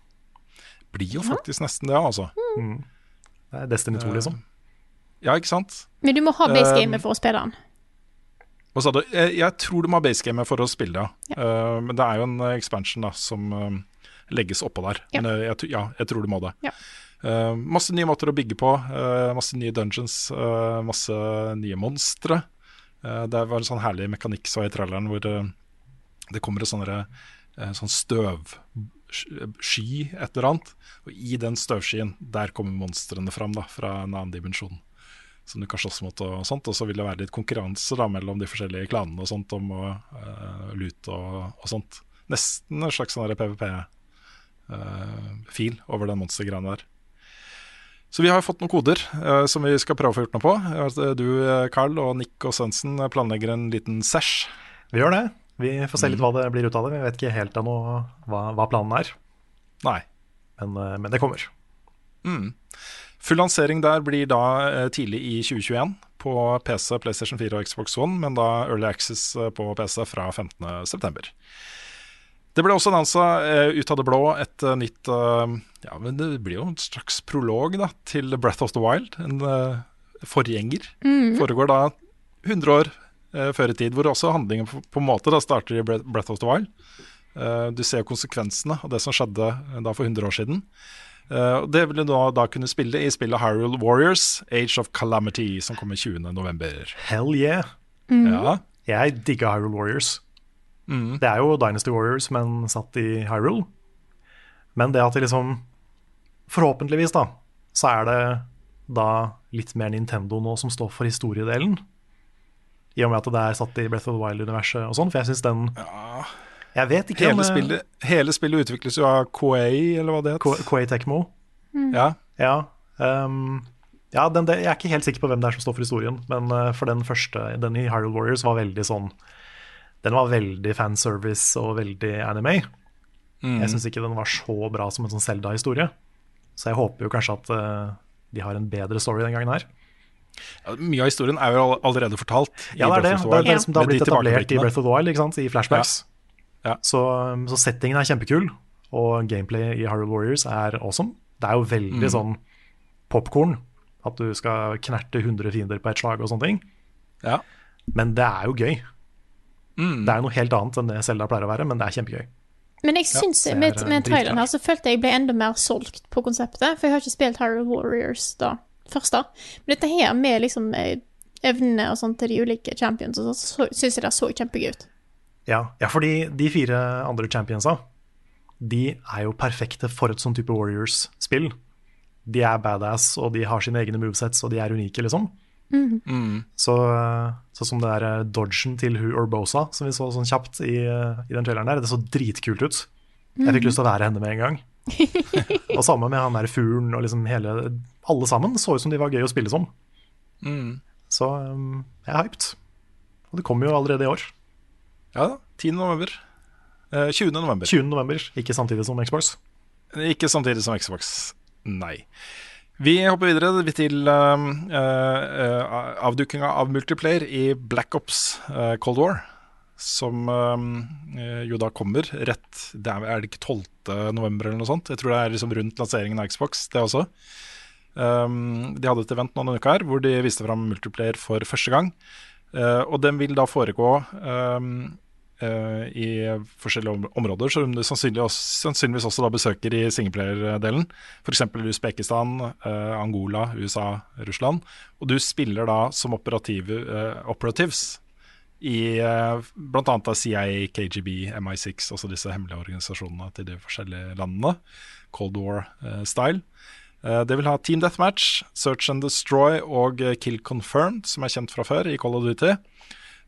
Blir jo faktisk nesten det, altså.
Det er Destiny 2, liksom.
Ja, ikke sant?
Men du må ha base
Um,
gamet for å spille den.
Hva sa du? Jeg, tror du må ha basegamet for å spille det. ja. Uh, men det er jo en eh, expansion da, som uh, legges oppå der.
Ja.
Men eh, jeg, ja, jeg tror du må det.
Ja.
Uh, masse nye måter å bygge på. eh, masse nye dungeons. eh, masse nye monstre. Eh, det var en sånn herlig mekanikk så i traileren hvor eh, det kommer et sånn derre, eh, sånn et eller annet. Og i den støvskyen, der kommer monstrene fram da, fra en annen dimensjon som du kan slåss mot og sånt. Og så vil det være litt konkurranse da mellom de forskjellige klanene og sånt om å uh, lute og, og sånt. Nesten en slags sånn PVP-fil uh, over den monstergreia der. Så vi har fått noen koder uh, som vi skal prøve å få gjort noe på. Eh, Du, eh, Carl og Nick og Svendsen planlegger en liten sesh.
Vi gjør det. Vi får se litt hva det blir ut av det. Vi vet ikke helt ennå hva, hva planen er,
Nei.
men, eh, men det kommer.
Full lansering der blir da eh, tidlig i 2021 på PC, PlayStation 4 og Xbox One, men da Early Access eh, på PC fra 15.9. Det ble også eh, ut av det blå et nytt Ja, men det blir jo en straks prolog da, til Breath of the Wild. En forgjenger. Foregår da 100 år eh, før i tid, hvor også handlingen på, på en måte da starter i Breath of the Wild. Uh, du ser konsekvensene av det som skjedde eh, da for 100 år siden. Eh, det vil du da, da kunne spille i spillet Hyrule Warriors, Age of Calamity, som kommer 20.11.
Hell yeah.
Ja.
Jeg digger Hyrule Warriors. Det er jo Dynasty Warriors, men satt i Hyrule. Men det at det liksom Forhåpentligvis, da, så er det da litt mer Nintendo nå som står for historiedelen. I og med at det er satt i Breath of the Wild-universet og sånn. For jeg syns den Jeg vet ikke
Hele
om
spillet, hele spillet utvikles jo av Koei, eller hva det het.
Koei Tecmo.
Ja.
Ja. um, ja den, det, jeg er ikke helt sikker på hvem det er som står for historien, men uh, for den første, den i Hyrule Warriors, var veldig sånn Den var veldig fanservice og veldig anime. Jeg syns ikke den var så bra som en sånn Zelda-historie. Så jeg håper jo kanskje at uh, de har en bedre story den gangen her.
Ja, Mye av historien er jo allerede fortalt.
Ja, det er det. Det er det som har blitt etablert i. Breath of the Wild, ikke sant? i flashbacks.
Ja. Ja.
Så, um, så settingen er kjempekul, og gameplay i Hyrule Warriors er awesome. Det er jo veldig
Mm.
sånn popkorn, at du skal knerte 100 fiender på ett slag og sånne ting.
Ja.
Men det er jo gøy.
Mm.
Det er noe helt annet enn det Zelda pleier å være, men det er kjempegøy.
Men jeg syns
det er,
med,
eh,
med traileren her så følte jeg ble enda mer solgt på konseptet. For jeg har ikke spilt Hyrule Warriors da første. Men dette her med liksom eh, evnene og sånt til de ulike champions og sånn, så syns jeg det så kjempegøy ut.
Ja, ja, fordi de fire andre championsa, de er jo perfekte for et sånn type Warriors-spill. De er badass, og de har sine egne movesets, og de er unike, liksom. Så, så som det der eh, dodgen til Hu Urbosa, som vi så sånn kjapt i, eh, i den traileren der, det så dritkult ut. Jeg fikk lyst til å være henne med en gang. og samme med han der fuglen og liksom hele Alle sammen så ut som de var gøy å spille som. Så um, jeg er hyped. Og det kommer jo allerede i år.
Ja da. 10. november. Eh, 20. november.
20. november, ikke samtidig som Xbox.
Ikke samtidig som Xbox. Nei. Vi hopper videre til uh, uh, uh, avdukinga av multiplayer i Black Ops uh, Cold War. Som uh, jo da kommer rett det er, er det ikke 12. november eller noe sånt? Jeg tror det er liksom rundt lanseringen av Xbox, det også. Um, de hadde et event denne uka her hvor de viste fram multiplayer for første gang. Uh, og den vil da foregå um, uh, i forskjellige om områder, som du sannsynlig også, sannsynligvis også da besøker i singleplayer-delen. F.eks. Usbekistan, uh, Angola, USA, Russland. Og du spiller da som operativ, operatives i uh, bl.a. CIA, KGB, MI6, altså disse hemmelige organisasjonene til de forskjellige landene. Cold War-style. Eh, det vil ha Team Deathmatch, Search and Destroy og eh, Kill Confirmed, som er kjent fra før i Call of Duty.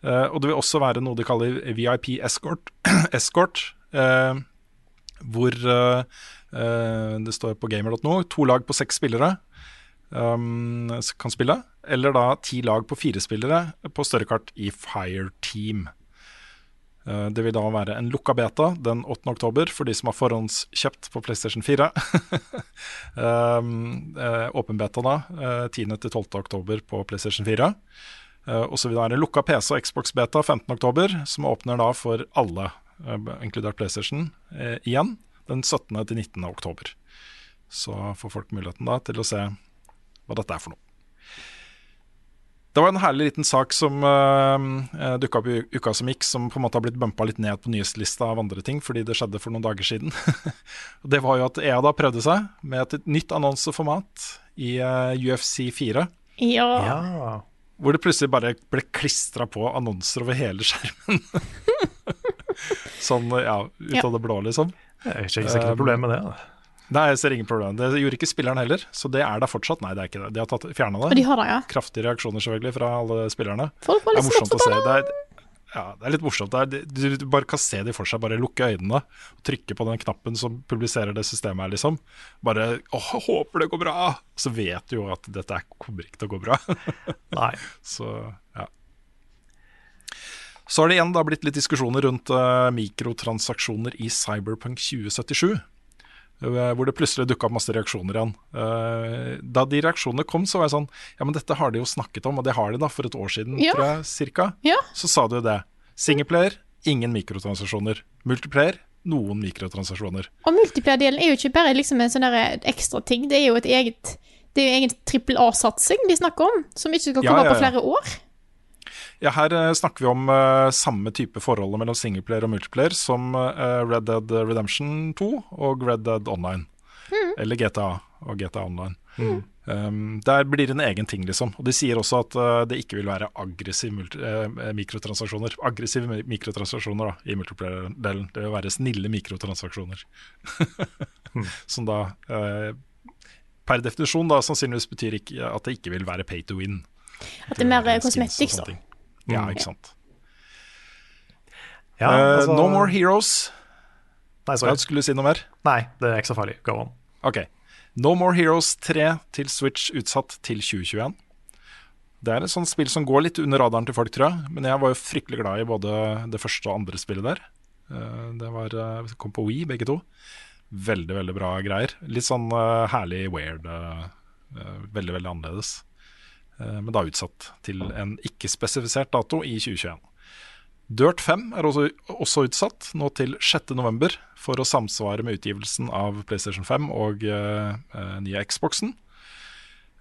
Eh, og det vil også være noe de kaller VIP Escort, escort eh, hvor eh, eh, det står på gamer.no to lag på seks spillere um, kan spille. Eller da ti lag på fire spillere på større kart i Fireteam. Team. Det vil da være en lukka beta den 8. oktober for de som har forhåndskjøpt på PlayStation 4. um, eh, åpen beta da, eh, 10. til 12. oktober på PlayStation 4. Eh, og så vil det være en lukka PC og Xbox beta 15. oktober, som åpner da for alle, eh, inkludert PlayStation, eh, igjen den 17. til 19. oktober. Så får folk muligheten da til å se hva dette er for noe. Det var en herlig liten sak som uh, dukka opp i uka som gikk, som på en måte har blitt bumpa litt ned på nyhetslista av andre ting, fordi det skjedde for noen dager siden. Og det var jo at EA da prøvde seg med et nytt annonseformat i uh, UFC 4.
Ja.
Ja.
Hvor det plutselig bare ble klistra på annonser over hele skjermen. sånn ja, ut
Ja.
av det blå, liksom.
Jeg er ikke sikkert noe problem med det. da.
Nei, jeg ser ingen problem. Det gjorde ikke spilleren heller, så det er der fortsatt. Nei, det er ikke det. De har fjerna
Og de har det, ja.
Kraftige reaksjoner selvfølgelig fra alle spillerne.
Folk var
Det er
litt
morsomt å se. Det er, ja, det er litt morsomt. Det er, du, du bare kan se de for seg. Bare lukke øynene og trykke på den knappen som publiserer det systemet her, liksom. Bare åh, håper det går bra! Så vet du jo at dette er- kommer ikke til å gå bra.
Nei.
Så ja. Så har det igjen da blitt litt diskusjoner rundt uh, mikrotransaksjoner i Cyberpunk 2077. eh, Hvor det plutselig dukka opp masse reaksjoner igjen. Eh, da de reaksjonene kom, så var jeg sånn Ja, men dette har de jo snakket om, og det har de da for et år siden,
Ja.
tror jeg, cirka.
Ja.
Så sa du jo det. Singleplayer, ingen mikrotransaksjoner. Multiplayer, noen mikrotransaksjoner.
Og multiplayer-delen er jo ikke bare liksom en sånn ekstra ting, det er jo et eget det er jo egen trippel A-satsing de snakker om, som ikke skal komme
ja,
på flere år.
Ja, her eh, snakker vi om uh, samme type forholdet mellom singleplayer og multiplayer som uh, Red Dead Redemption 2 og Red Dead Online. Eller GTA og GTA Online. Um, der blir det en egen ting, liksom. Og de sier også at uh, det ikke vil være aggressive multi eh, mikrotransaksjoner. Aggressive mi- mikrotransaksjoner da, i multiplayer-delen. Det vil være snille mikrotransaksjoner. Som da uh, per definisjon da sannsynligvis betyr ikke, at det ikke vil være pay to win.
At det er mer
kosmetikk,
da.
Ja, ikke sant.
Ja, altså, uh,
no More Heroes.
Nei, sorry.
skulle du si noe mer?
Nei, det er ikke så farlig. Go on.
Ok. No More Heroes 3 til Switch utsatt til 2021. Det er et sånt spill som går litt under radaren til folk, tror jeg. Men jeg var jo fryktelig glad i både det første og andre spillet der. Eh, Det var, eh, kom på Wii, begge to. Veldig, veldig bra greier. Litt sånn eh, herlig weird. eh, eh, veldig, veldig annerledes. Eh, men da utsatt til en ikke-spesifisert dato i 2021. Dirt 5 er også, også utsatt, nå til 6.11, for å samsvare med utgivelsen av PlayStation 5 og eh, eh, nye Xboxen.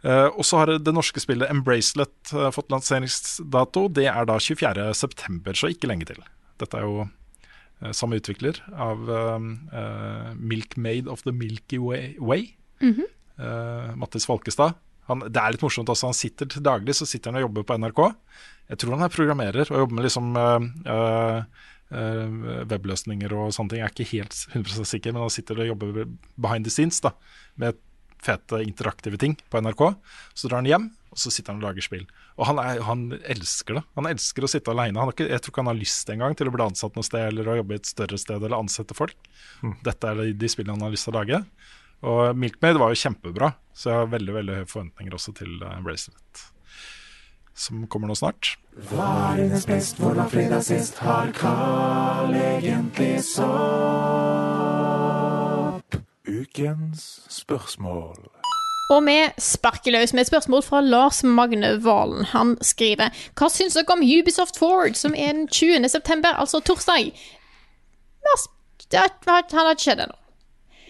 Eh, og så har det norske spillet Embracelet eh, fått lanseringsdato. Det er da 24.9., så ikke lenge til. Dette er jo eh, samme utvikler av eh, Made of the Milky Way. way. Eh, Mattis Folkestad. Han, det er litt morsomt også, han sitter til daglig så sitter han og jobber på NRK. Jeg tror han er programmerer og jobber med liksom øh, eh, webløsninger og sånne ting. Jeg er ikke helt 100% sikker, men han sitter og jobber behind the scenes da, med fete interaktive ting på NRK. Så drar han hjem, og så sitter han og lager spill. Og han, er, han elsker det. Han elsker å sitte alene. Han har ikke, jeg tror ikke han har lyst engang til å bli ansatt noe sted eller å jobbe i et større sted eller ansette folk. Dette er de spillene han har lyst til å lage. Og Milkmaid var jo kjempebra, så jeg har veldig veldig høye forventninger også til uh, Bracelet. Som kommer nå snart.
Hva er dines best, hvordan fredag sist har Carl egentlig sopp? Ukens spørsmål.
Og vi sparker løs med et spørsmål fra Lars Magne Valen. Han skriver Hva syns dere om Ubisoft Forward, som er den 20. september, altså torsdag? Han har ikke skjedd ennå.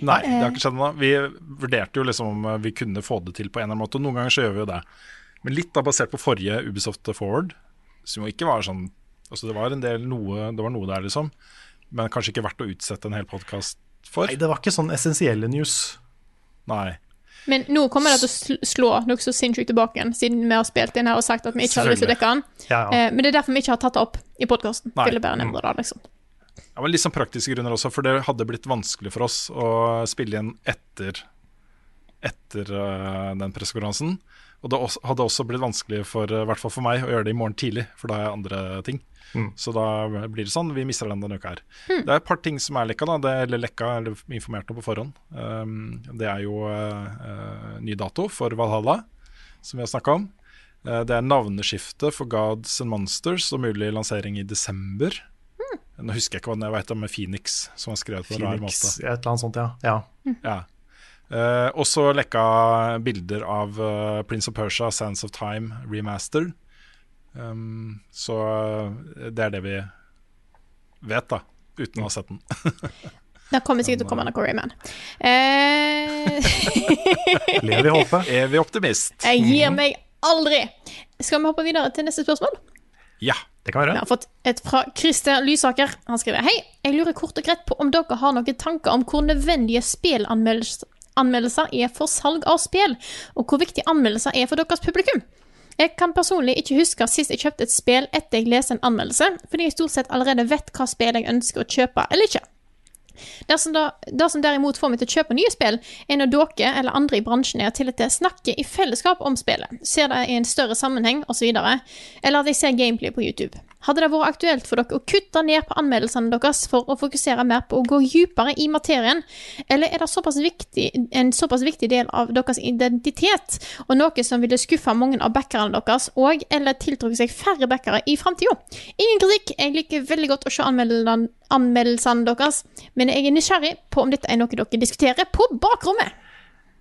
Nei, det har ikke skjedd ennå. Vi vurderte jo liksom om vi kunne få det til på en eller annen måte. Noen ganger så gjør vi jo det. Men litt da basert på forrige Ubisoft Forward, som jo ikke var sånn Altså det var en del noe, det var noe der, liksom. Men kanskje ikke verdt å utsette en hel podkast for.
Nei, det var ikke sånn essensielle news.
Nei.
Men nå kommer det til å slå noe så sinnssykt tilbake igjen, siden vi har spilt inn her og sagt at vi ikke har lyst til å dekke den.
Ja, ja.
Eh, men det er derfor vi ikke har tatt det opp i podkasten. Liksom.
Ja, men Litt sånn praktiske grunner også, for det hadde blitt vanskelig for oss å spille igjen etter, etter uh, den pressekonferansen. Og det også, hadde også blitt vanskelig for, uh, hvert fall for meg, å gjøre det i morgen tidlig, for da har jeg andre ting. Så da blir det sånn, vi mister den denne uka her. Det er et par ting som er lekka, da, det, eller lekka, eller informert om på forhånd. Um, det er jo uh, ny dato for Valhalla, som vi har snakka om. Det er navneskifte for Gods and Monsters og mulig lansering i desember. Nå husker jeg ikke hva den heter med Phoenix, som har skrevet på en rar
Phoenix,
måte.
et eller annet sånt, ja. ja.
Ja. Eh, også lekka bilder av uh, Prince of Persia, Sands of Time remastered. Um, så eh, det er det vi vet, da, uten å ha sett den.
Det kommer sikkert til å komme noe Rayman. Eh,
Lev i håpet.
Evig optimist.
jeg gir meg aldri. Skal vi hoppe videre til neste spørsmål?
Ja.
Det kan være.
Vi har fått et fra Christer Lysaker. Han skriver Hei, jeg lurer kort og greit på om dere har noen tanker om hvor nødvendige spillanmeldelser er for salg av spill, og hvor viktig anmeldelser er for deres publikum. Jeg kan personlig ikke huske sist jeg kjøpte et spill etter jeg leste en anmeldelse, fordi jeg stort sett allerede vet hva spill jeg ønsker å kjøpe eller ikke. Det som, det som derimot får meg til å kjøpe nye spill, er når dere eller andre i bransjen er til at jeg snakker i fellesskap om spillet, ser det i en større sammenheng osv., eller at jeg ser gameplay på YouTube. Hadde det vært aktuelt for dere å kutte ned på anmeldelsene deres for å fokusere mer på å gå dypere i materien, eller er det såpass viktig, en såpass viktig del av deres identitet, og noe som ville skuffe mange av backerne deres, og eller tiltrukke seg færre backere i framtida? Ingen kritikk, jeg liker veldig godt å se anmeldelsene, deres, men jeg er nysgjerrig på om dette er noe dere diskuterer på bakrommet.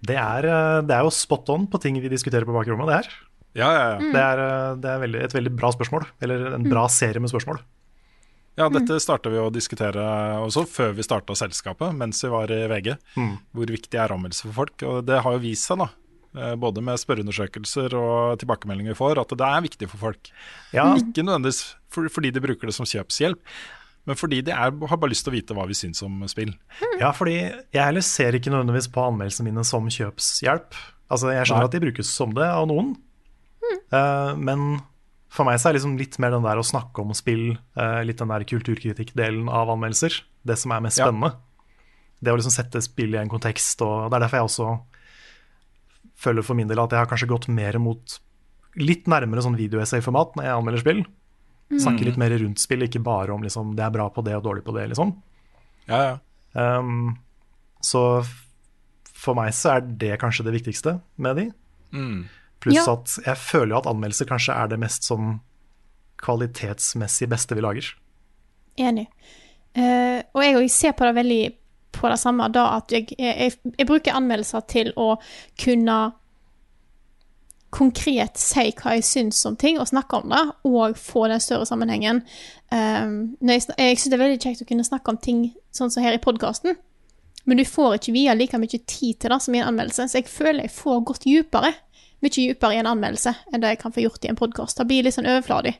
Det er, eh, det er jo spot on på ting vi diskuterer på bakrommet, det her.
Ja, ja, ja.
Det er, eh, det er veldig, et veldig bra spørsmål. Eller en bra serie med spørsmål.
ja dette starta vi å diskutere også før vi starta selskapet, mens vi var i VG. Hvor viktig er anmeldelse for folk. Og det har jo vist seg, da. eh, Både med spørreundersøkelser og tilbakemeldinger vi får, at det er viktig for folk.
Ja,
Ikke nødvendigvis for, fordi de bruker det som kjøpshjelp, men fordi de er, har bare lyst til å vite hva vi syns om spill.
Ja, fordi jeg heller ser ikke nødvendigvis på anmeldelsene mine som kjøpshjelp. Altså, Jeg skjønner
Nei.
at de brukes som det av noen, Eh, men for meg så er liksom litt mer den der å snakke om spill, eh, litt den der kulturkritikkdelen av anmeldelser, det som er mest
Ja.
spennende. Det å liksom sette spill i en kontekst, og det er derfor jeg også føler for min del at jeg har kanskje gått mer mot litt nærmere sånn videoessay-format når jeg anmelder spill. Snakker litt mer rundt spill, ikke bare om liksom, det er bra på det og dårlig på det, liksom.
Ja, ja.
Um, så for meg så er det kanskje det viktigste med de.
Mm.
Pluss
Ja.
at jeg føler jo at anmeldelser kanskje er det mest sånn kvalitetsmessig beste vi lager.
Enig. Uh, og jeg òg ser på det veldig på det samme, da at jeg, jeg, jeg bruker anmeldelser til å kunne konkret si hva jeg syns om ting, og snakke om det, og få den større sammenhengen. Um, jeg jeg syns det er veldig kjekt å kunne snakke om ting sånn som her i podkasten, men du får ikke via like mye tid til det som i en anmeldelse, så jeg føler jeg får gått dypere. Mye dypere i en anmeldelse enn det jeg kan få gjort i en podkast. Det blir litt sånn overfladig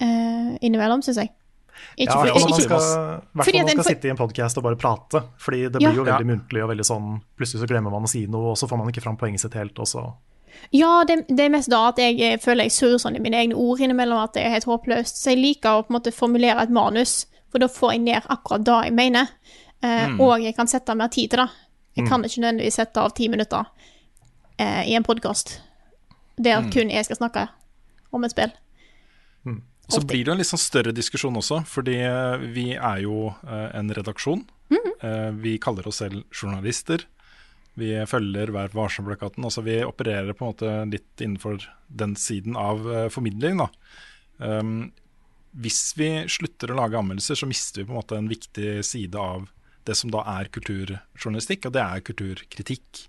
eh, innimellom, syns jeg. Ikke
Ja,
for-
fall når man skal, i hvert
Fordi
fall man
en
skal
for-
sitte i en podkast og bare prate. Fordi det
Ja.
blir jo veldig
Ja.
muntlig og veldig sånn Plutselig så glemmer man å si noe, og så får man ikke fram poenget sitt helt, og så
Ja, det, det er mest da at jeg eh, føler jeg surrer sånn i mine egne ord innimellom at det er helt håpløst. Så jeg liker å på en måte formulere et manus, for da får jeg ned akkurat det jeg mener. Eh, Og jeg kan sette mer tid til det. Jeg kan ikke nødvendigvis sette av ti minutter eh, i en podkast der kun jeg skal snakke om et spill.
Så blir det en litt sånn større diskusjon også, fordi eh, vi er jo eh, en redaksjon. Eh, Vi kaller oss selv journalister. Vi følger Vær varsom-plakaten. Altså vi opererer på en måte litt innenfor den siden av formidling. Da. Um, hvis vi slutter å lage anmeldelser, så mister vi på en måte en viktig side av det som da er kulturjournalistikk, og det er kulturkritikk.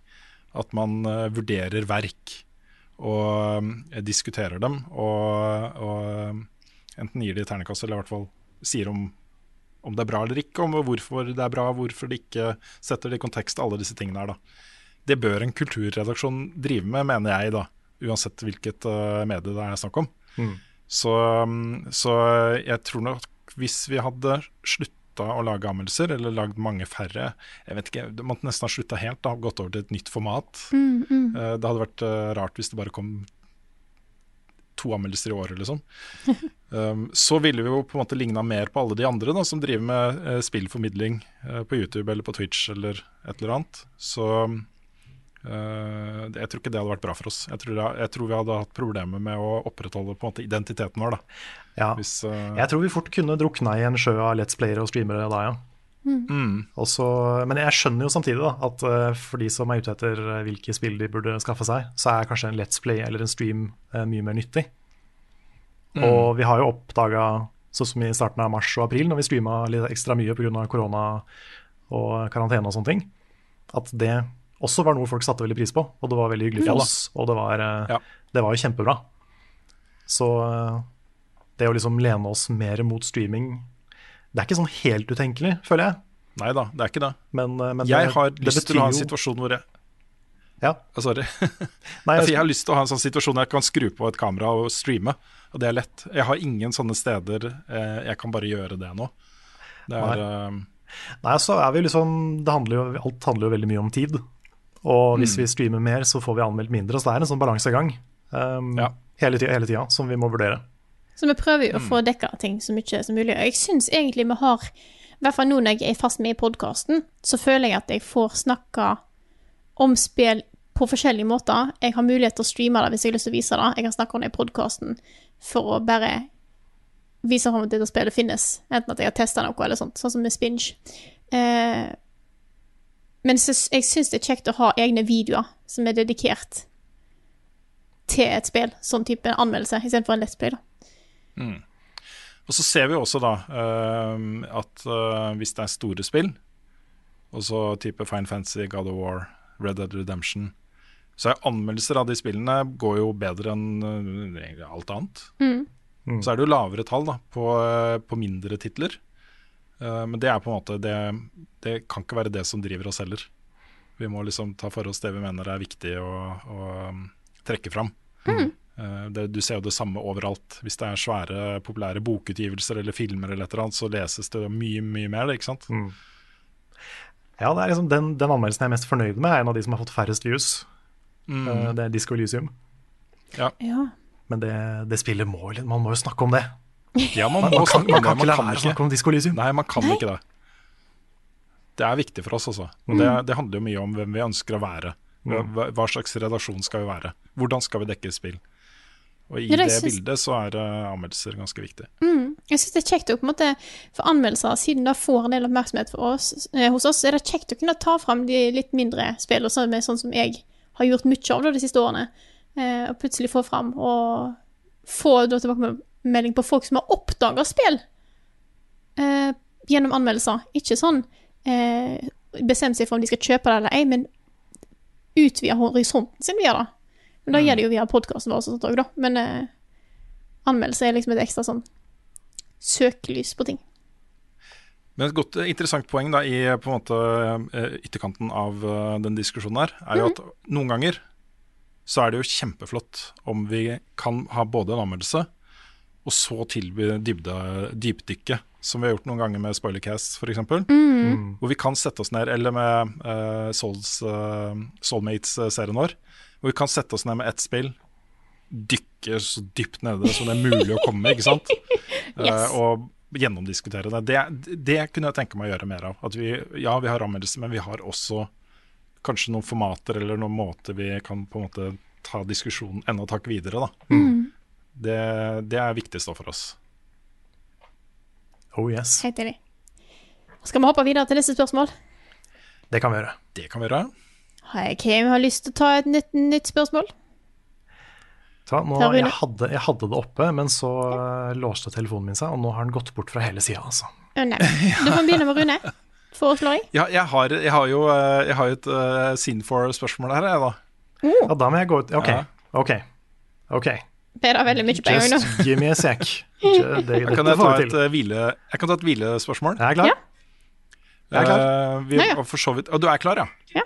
At man vurderer verk og jeg diskuterer dem, og, og enten gir de ternekast, eller i hvert fall sier om, om det er bra eller ikke, om hvorfor det er bra, hvorfor de ikke setter det i kontekst, alle disse tingene her, da. Det bør en kulturredaksjon drive med, mener jeg, da. Uansett hvilket uh, medie det er snakk om. Så, um, så jeg tror nok hvis vi hadde slutta å lage anmeldelser, eller lagd mange færre Jeg vet ikke, det måtte nesten ha slutta helt, da, gått over til et nytt format. Eh, det hadde vært eh, rart hvis det bare kom to anmeldelser i året, liksom. Um, så ville vi jo på en måte ligna mer på alle de andre da, som driver med eh, spillformidling på YouTube eller på Twitch eller et eller annet. Så eh, det- jeg tror ikke det hadde vært bra for oss. Jeg tror, jeg, jeg tror vi hadde hatt problemer med å opprettholde på en måte identiteten vår. da.
Ja.
Hvis, uh...
Jeg tror vi fort kunne drukna i en sjø av Let's Playere og streamere da, ja.
mm,
Og så- men jeg skjønner jo samtidig da, at uh, for de som er ute etter hvilke spill de burde skaffe seg, så er kanskje en Let's Play eller en stream mye mer nyttig. Og vi har jo oppdaga, sånn som i starten av mars og april, når vi streama litt ekstra mye pga. korona og karantene og sånne ting, at det også var noe folk satte veldig pris på. Og det var veldig hyggelig for oss, og det var, eh,
Ja.
det var jo kjempebra. Så eh, det å liksom lene oss mer mot streaming Det er ikke sånn helt utenkelig, føler jeg.
Nei da, det er ikke det.
Men, eh, men
Jeg
det,
har
det
lyst til å ha en situasjon hvor jeg
Ja.
Ah, Sorry.
Nei, jeg,
jeg har lyst til å ha en sånn situasjon der jeg kan skru på et kamera og streame, og det er lett. Jeg har ingen sånne steder eh, jeg kan bare gjøre det nå. Det er, eh,
nei, så er vi liksom det handler jo, Alt handler jo veldig mye om tid. Og
Mm.
hvis vi streamer mer, så får vi anmeldt mindre. Så det er en sånn balansegang um,
Ja.
hele, tida, hele tida som vi må vurdere.
Så vi prøver jo å få dekka ting så mye som mulig. Og jeg syns egentlig vi har, i hvert fall nå når jeg er fast med i podkasten, så føler jeg at jeg får snakka om spill på forskjellige måter. Jeg har mulighet til å streame det hvis jeg har lyst til å vise det. Jeg kan snakke om det i podkasten for å bare vise fram at dette spillet finnes. Enten at jeg har testa noe eller sånt, sånn som med Spinge. Eh, men så, jeg syns det er kjekt å ha egne videoer som er dedikert til et spill, sånn type anmeldelse, istedenfor en Let's Play. da.
Og så ser vi også da uh, at uh, hvis det er store spill, og så type Fine Fantasy, God of War, Red Dead Redemption, så er anmeldelser av de spillene går jo bedre enn eh, alt annet. Så er det jo lavere tall da, på, på mindre titler. Eh, men det er på en måte det, det kan ikke være det som driver oss heller. Vi må liksom ta for oss det vi mener er viktig å, å um, trekke fram. Mm. det, du ser jo det samme overalt. Hvis det er svære, populære bokutgivelser eller filmer, eller et eller annet, så leses det mye mye mer. ikke sant?
Mm. Ja, det er liksom den, den anmeldelsen jeg er mest fornøyd med, er en av de som har fått færrest views.
Mm.
Eh, Det er Disco Elysium.
Ja.
Men det, det spillet må Man må jo snakke om det.
Ja, man,
Man,
må
man, kan, man kan ikke la være å snakke om Disko Elysium.
Nei, man kan
Nei.
ikke det. Det er viktig for oss, altså.
Mm.
det, det handler jo mye om hvem vi ønsker å være. Hva, hva- hva slags redaksjon skal vi være? Hvordan skal vi dekke spill? Og i
Ja, det
det bildet så er uh, anmeldelser ganske viktig.
Mm. Jeg syns det er kjekt å på en måte For anmeldelser, siden det får en del oppmerksomhet for oss, eh, hos oss, er det kjekt å kunne ta fram de litt mindre spillene, sånn, med- sånn som jeg har gjort mye av da, de siste årene. Eh, og plutselig få fram og få da tilbakemelding på folk som har oppdaga spill eh, gjennom anmeldelser. Ikke sånn eh, bestemt seg for om de skal kjøpe det eller ei, men utvide horisonten sin via det. Men da gjør de jo via podkasten vår og sånt òg, da. Men eh, anmeldelse er liksom et ekstra sånn søkelys på ting.
Men et godt, eh, interessant poeng da, i på en måte eh, ytterkanten av eh, den diskusjonen her, er jo at noen ganger så er det jo kjempeflott om vi kan ha både en anmeldelse og så tilby dybde, dypdykket, som vi har gjort noen ganger med Spoilercast f.eks.
Mm.
Hvor vi kan sette oss ned, eller med uh, Souls, uh, Soulmates-serien vår, hvor vi kan sette oss ned med ett spill, dykke så dypt nede som det er mulig å komme, ikke sant?
yes.
uh, og gjennomdiskutere det. det. Det kunne jeg tenke meg å gjøre mer av. At vi, ja, vi har anmeldelser, men vi har også kanskje noen formater eller noen måter vi kan på en måte ta diskusjonen enda et hakk videre. Da.
Mm.
Det, det er viktigst da for oss.
Oh yes,
Helt enig. Skal vi hoppe videre til neste spørsmål?
det kan vi gjøre.
Det kan vi gjøre.
Hvem har lyst til å ta et nytt, nytt spørsmål?
Ta, nå, jeg, hadde, jeg hadde det oppe, men så ja. låste telefonen min seg, og nå har den gått bort fra hele sida. Altså.
Nei. Du kan begynne med Rune. Foreslår jeg.
Ja, jeg, har, jeg har jo eh, jeg har et uh, Sin for-spørsmål her, jeg, da.
Ja, da må jeg gå ut. OK.
Ja.
OK. ok
Per har veldig mye på en.
Just give me a sec. Ikke, det,
jeg kan jeg, ta et, eh, hvile, jeg kan ta et hvilespørsmål.
Er jeg klar?
Ja.
Jeg er klar.
Uh, vi,
Nei, ja.
For så vidt Å, du er klar, ja?
ja.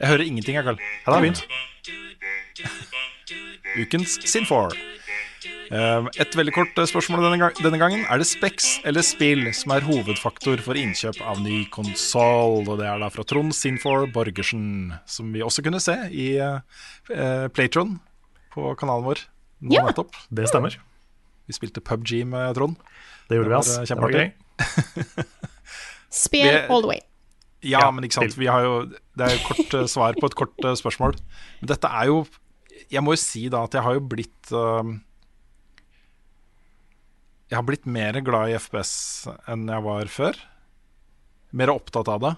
Jeg hører ingenting, jeg, Karl.
Ja, det har begynt.
Ukens Sin4. Et veldig kort eh, spørsmål denne, gang, denne gangen. Er det Specs eller spill som er hovedfaktor for innkjøp av ny konsoll? Og det er da fra Trond Sinfor Borgersen, som vi også kunne se i eh, eh, Playtron på kanalen vår nå
Ja.
nettopp.
Det stemmer.
Vi spilte PubG med Trond.
Det gjorde vi,
Det var,
ass. Det var gøy.
Spill all the way.
Ja, men ikke sant. Vi har jo, det er jo kort svar på et kort spørsmål. Men dette er jo Jeg må jo si da at jeg har jo blitt eh, Jeg har blitt mer glad i FPS enn jeg var før. Mer opptatt av det.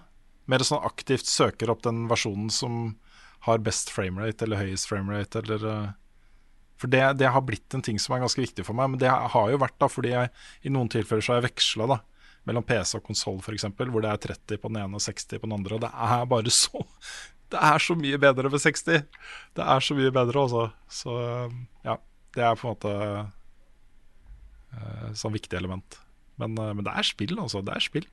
Mer sånn aktivt søker opp den versjonen som har best framerate eller høyest framerate eller eh, For det, det har blitt en ting som er ganske viktig for meg. Men det har jo vært da fordi jeg i noen tilfeller så har jeg veksla mellom PC og konsoll f.eks., hvor det er 30 på den ene og 60 på den andre. Og det er bare så Det er så mye bedre ved 60! Det er så mye bedre, altså. Så ja, det er på en måte eh, som viktig element. Men, uh, men det er spill, altså. Det er spill.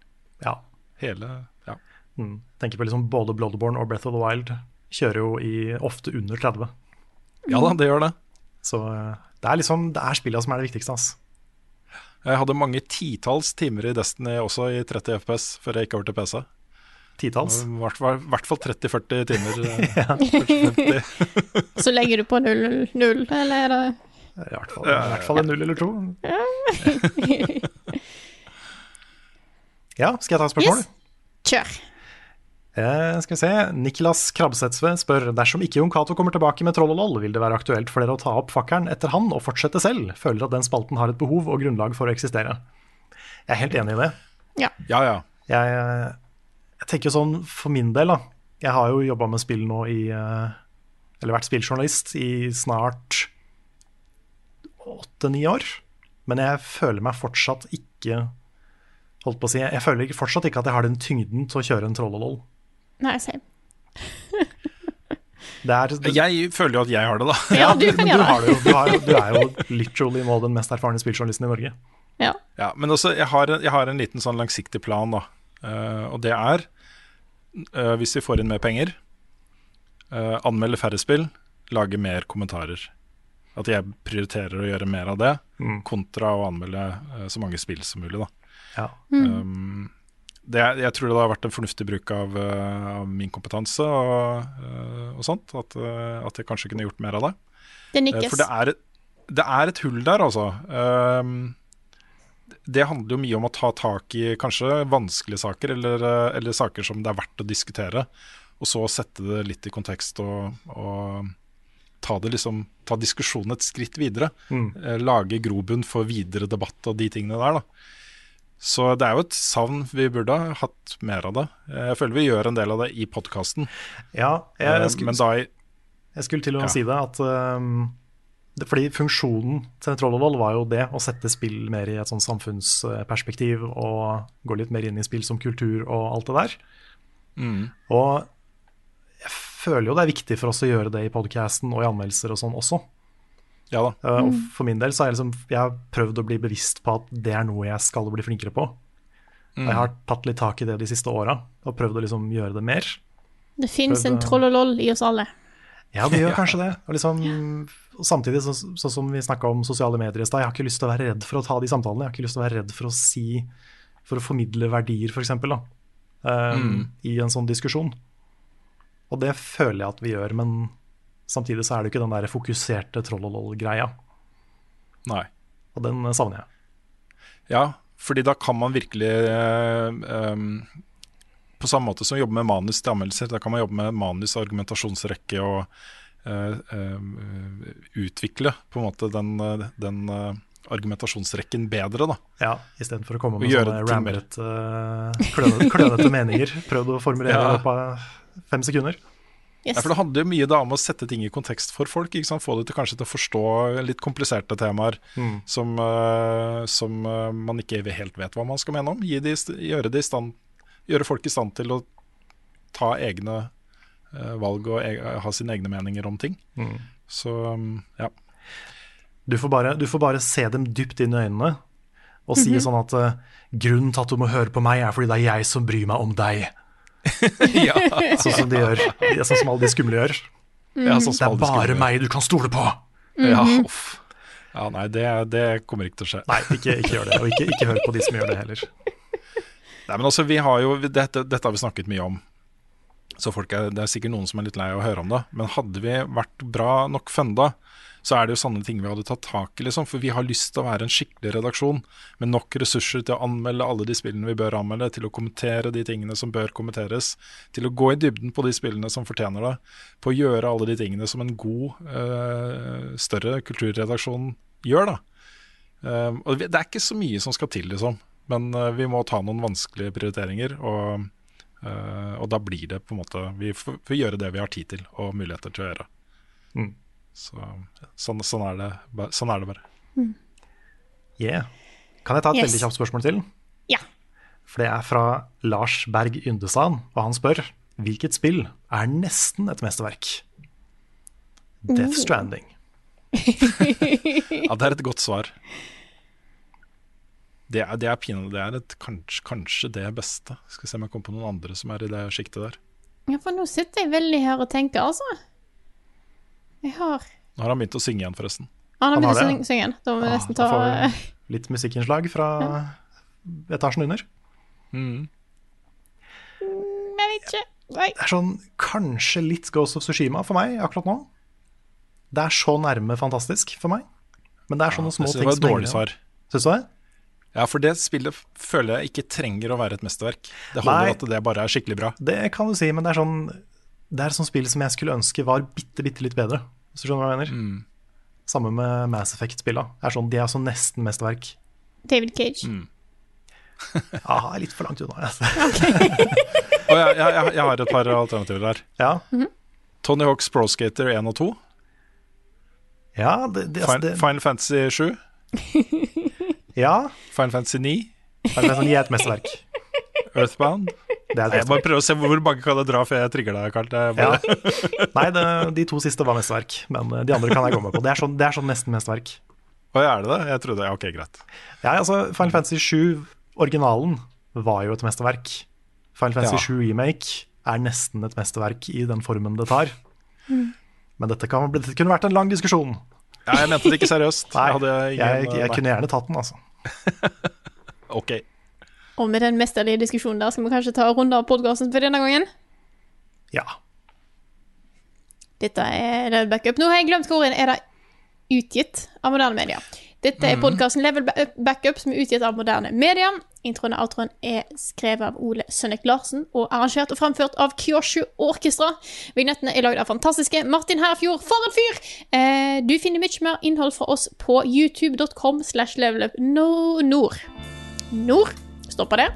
Ja.
Hele Ja.
Mm. Tenker på liksom både Bloodborne og Breath of the Wild kjører jo i ofte under 30.
Ja da, det gjør det.
Så uh, det er liksom Det er spillene som er det viktigste, ass.
Jeg hadde mange titalls timer i Destiny også i 30 FPS før jeg gikk over til PC.
Titalls.
I hvert hvert fall 30-40 timer. ja. 40, 50.
Så legger du på null, null, eller er det
I hvert fall, i hvert fall en null eller to. Ja, skal jeg ta spørsmålet? spørsmål?
Yes. Kjør.
Eh, skal vi se. Niklas Krabbsetsve spør dersom ikke Jon Cato kommer tilbake med Troll og Loll, vil det være aktuelt for dere å ta opp fakkelen etter han og fortsette selv? Føler at den spalten har et behov og grunnlag for å eksistere. Jeg er helt enig i det.
Ja, ja.
Jeg, eh, jeg tenker sånn for min del, da. Jeg har jo jobba med spill nå i eh, Eller vært spilljournalist i snart åtte-ni år. Men jeg føler meg fortsatt ikke Holdt på å si, Jeg føler ikke, fortsatt ikke at jeg har den tyngden til å kjøre en troll og loll.
Nei, same.
Det er, det,
Jeg føler jo at jeg har det, da.
Ja, du kan gjøre
du, har
det.
det jo, du, har, du er jo literally nå den mest erfarne spilljournalisten i Norge.
Ja.
Ja, men også, jeg har, jeg har en liten sånn langsiktig plan, da. Uh, og det er, uh, hvis vi får inn mer penger, uh, anmelde færre spill, lage mer kommentarer. At jeg prioriterer å gjøre mer av det,
Mm.
kontra å anmelde uh, så mange spill som mulig. da.
Ja.
Um, det, er- jeg tror det har vært en fornuftig bruk av, uh, av min kompetanse og, uh, og sånt. At, at jeg kanskje kunne gjort mer av det.
Det nikkes.
For det er, det er et hull der, altså. Um, det handler jo mye om å ta tak i kanskje vanskelige saker, eller, eller saker som det er verdt å diskutere. Og så sette det litt i kontekst og, og ta, det liksom, ta diskusjonen et skritt videre.
Mm.
Eh, Lage grobunn for videre debatt og de tingene der. da. Så det er jo et savn. Vi burde ha hatt mer av det. Eh, Jeg føler vi gjør en del av det i podkasten.
ja jeg, jeg, skulle,
Men da i
jeg skulle til og med
Ja.
si det, at um, det, Fordi funksjonen til Trollolol var jo det å sette spill mer i et sånn samfunnsperspektiv og gå litt mer inn i spill som kultur og alt det der.
Mm.
Og jeg føler jo det er viktig for oss å gjøre det i podcasten og i anmeldelser og sånn også.
Ja da.
Uh, Og for min del så har jeg, liksom, jeg har prøvd å bli bevisst på at det er noe jeg skal bli flinkere på.
Mm.
Jeg har tatt litt tak i det de siste åra og prøvd å liksom gjøre det mer.
Det fins en
troll og
loll i oss alle.
Ja, det gjør kanskje det. Og liksom, og samtidig, sånn så, som vi snakka om sosiale medier i stad, jeg har ikke lyst til å være redd for å ta de samtalene. Jeg har ikke lyst til å være redd for å si For å formidle verdier, f.eks., um,
Mm.
i en sånn diskusjon. Og det føler jeg at vi gjør, men samtidig så er det ikke den der fokuserte trollolol-greia.
Nei.
Og den eh, savner jeg.
Ja, fordi da kan man virkelig em, På samme måte som jobbe med manus til anmeldelser, da kan man jobbe med manus, argumentasjonsrekke og uh, uh, utvikle på en måte den, eh, den uh, argumentasjonsrekken bedre, da.
Ja, Istedenfor å komme med
gjøre
sånne uh, klønete, klønete meninger. Prøvd å formulere
Ja.
løpet av fem sekunder.
Yes.
Ja, for Det handler jo mye da om å sette ting i kontekst for folk. Ikke sant? Få det til kanskje til å forstå litt kompliserte temaer
Mm.
som, uh, som uh, man ikke helt vet hva man skal mene om. Gi de, gjøre, de stand, gjøre folk i stand til å ta egne uh, valg og e ha sine egne meninger om ting.
Mm.
Så um, ja.
Du får, bare, du får bare se dem dypt inn i øynene og si sånn at grunnen til at du må høre på meg, er fordi det er jeg som bryr meg om deg. Sånn som de gjør. Sånn som alle de skumle gjør.
ja sånn
Det er
de
bare meg du kan stole på!
Ja, uff. ja, nei, det, det kommer ikke til å skje.
Nei, ikke, ikke gjør det. Og ikke, ikke hør på de som gjør det heller.
Nei, men altså, vi har jo, dette, dette har vi snakket mye om. Så folk er, det er sikkert noen som er litt lei av å høre om det. Men hadde vi vært bra nok funda, så er det jo sånne ting vi hadde tatt tak i. Liksom, for vi har lyst til å være en skikkelig redaksjon med nok ressurser til å anmelde alle de spillene vi bør anmelde, til å kommentere de tingene som bør kommenteres, til å gå i dybden på de spillene som fortjener det, på å gjøre alle de tingene som en god, eh, større kulturredaksjon gjør. da. Uh, og det er ikke så mye som skal til, liksom. Men uh, vi må ta noen vanskelige prioriteringer. Og, uh, og da blir det på en måte Vi får, får gjøre det vi har tid til og muligheter til å gjøre.
Mm.
Så, sånn, sånn, er det, sånn er det bare.
Yeah. Kan jeg ta et
Yes.
veldig kjapt spørsmål til?
Ja.
For det er fra Lars Berg Yndestad, og han spør hvilket spill er nesten et mesterverk? Death Stranding.
Ja, det er et godt svar. Det er, det er pinlig. Det er et, kanskje, kanskje det beste. Skal se om jeg kommer på noen andre som er i det sjiktet der.
ja, for nå sitter jeg veldig her og tenker, altså. Jeg har
Nå har han begynt å synge igjen, forresten.
Ah,
Han har
begynt å synge- synge igjen. Da må vi
Ah,
nesten ta
får vi litt musikkinnslag fra etasjen under.
Mm.
Jeg vet ikke. Nei.
Det er sånn kanskje litt Ghost of Tsushima for meg akkurat nå. Det er så nærme fantastisk for meg. Men det er sånne små
ting som synes
igjen.
det var et dårlig svar.
Syns du det?
Ja, for det spillet føler jeg ikke trenger å være et mesterverk. Det holder
Nei.
at det bare er skikkelig bra.
Det kan du si, men det er sånn Det er et sånt spill som jeg skulle ønske var bitte, bitte litt bedre. Hvis du skjønner hva jeg mener?
Mm.
Samme med Mass Effect-spillene. Er sånn, De er så nesten mesterverk.
David Cage.
Mm.
Ja, litt for langt unna. Altså.
Og jeg, jeg, jeg- jeg har et par alternativer der.
Ja,
Tony Hawks Pro Skater 1 og 2.
ja, det, det, altså,
Final,
det,
Final Fantasy 7.
ja
Final Fantasy 9.
Final er sånn, gi et mesterverk.
Earthbound.
Det er
jeg bare prøver å se hvor mange kan jeg dra før jeg trigger deg, Karl. Det
Ja. Nei, det, de to siste var mesterverk, men eh, de andre kan jeg gå med på. Det er sånn, det er sånn nesten mesterverk.
Å, ja, er det det? Jeg trodde ja, Ok, greit.
Ja, altså, Final Fantasy 7, originalen, var jo et mesterverk. Final Fantasy
Ja.
7 Remake er nesten et mesterverk i den formen det tar. Men dette, kan, dette kunne vært en lang diskusjon.
Ja, jeg mente det ikke seriøst.
Nei,
jeg, hadde ingen,
jeg, jeg kunne gjerne tatt den, altså.
Ok.
Og med den mesterlige diskusjonen der skal vi kanskje ta og runde av podkasten for denne gangen.
Ja.
Dette er Level Backup. Nå har jeg glemt hvor er det utgitt av moderne media. Dette er podkasten Level Backup, som er utgitt av moderne media. Introen og outroen er skrevet av Ole Sønnek Larsen og arrangert og framført av Kyoshu Orkestra. Vignettene er lagd av fantastiske Martin Herfjord. For en fyr! Eh, du finner mye mer innhold fra oss på youtube.com slash levelupnord. Nord. Stoppa det.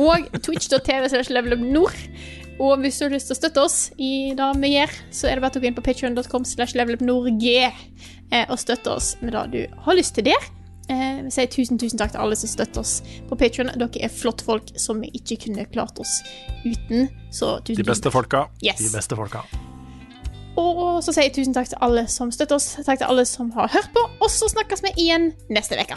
Og twitch.tv slash levelupnord. Og hvis du har lyst til å støtte oss i det vi gjør, så er det bare å gå inn på patreon.com slash levelupnorg eh, og støtte oss med det du har lyst til der. Eh, vi sier tusen, tusen takk til alle som støtter oss på Patreon. Dere er flotte folk som vi ikke kunne klart oss uten. Så tusen,
De beste folka.
Yes.
De beste folka.
Og så sier jeg tusen takk til alle som støtter oss. Takk til alle som har hørt på. Og så snakkes vi igjen neste uke.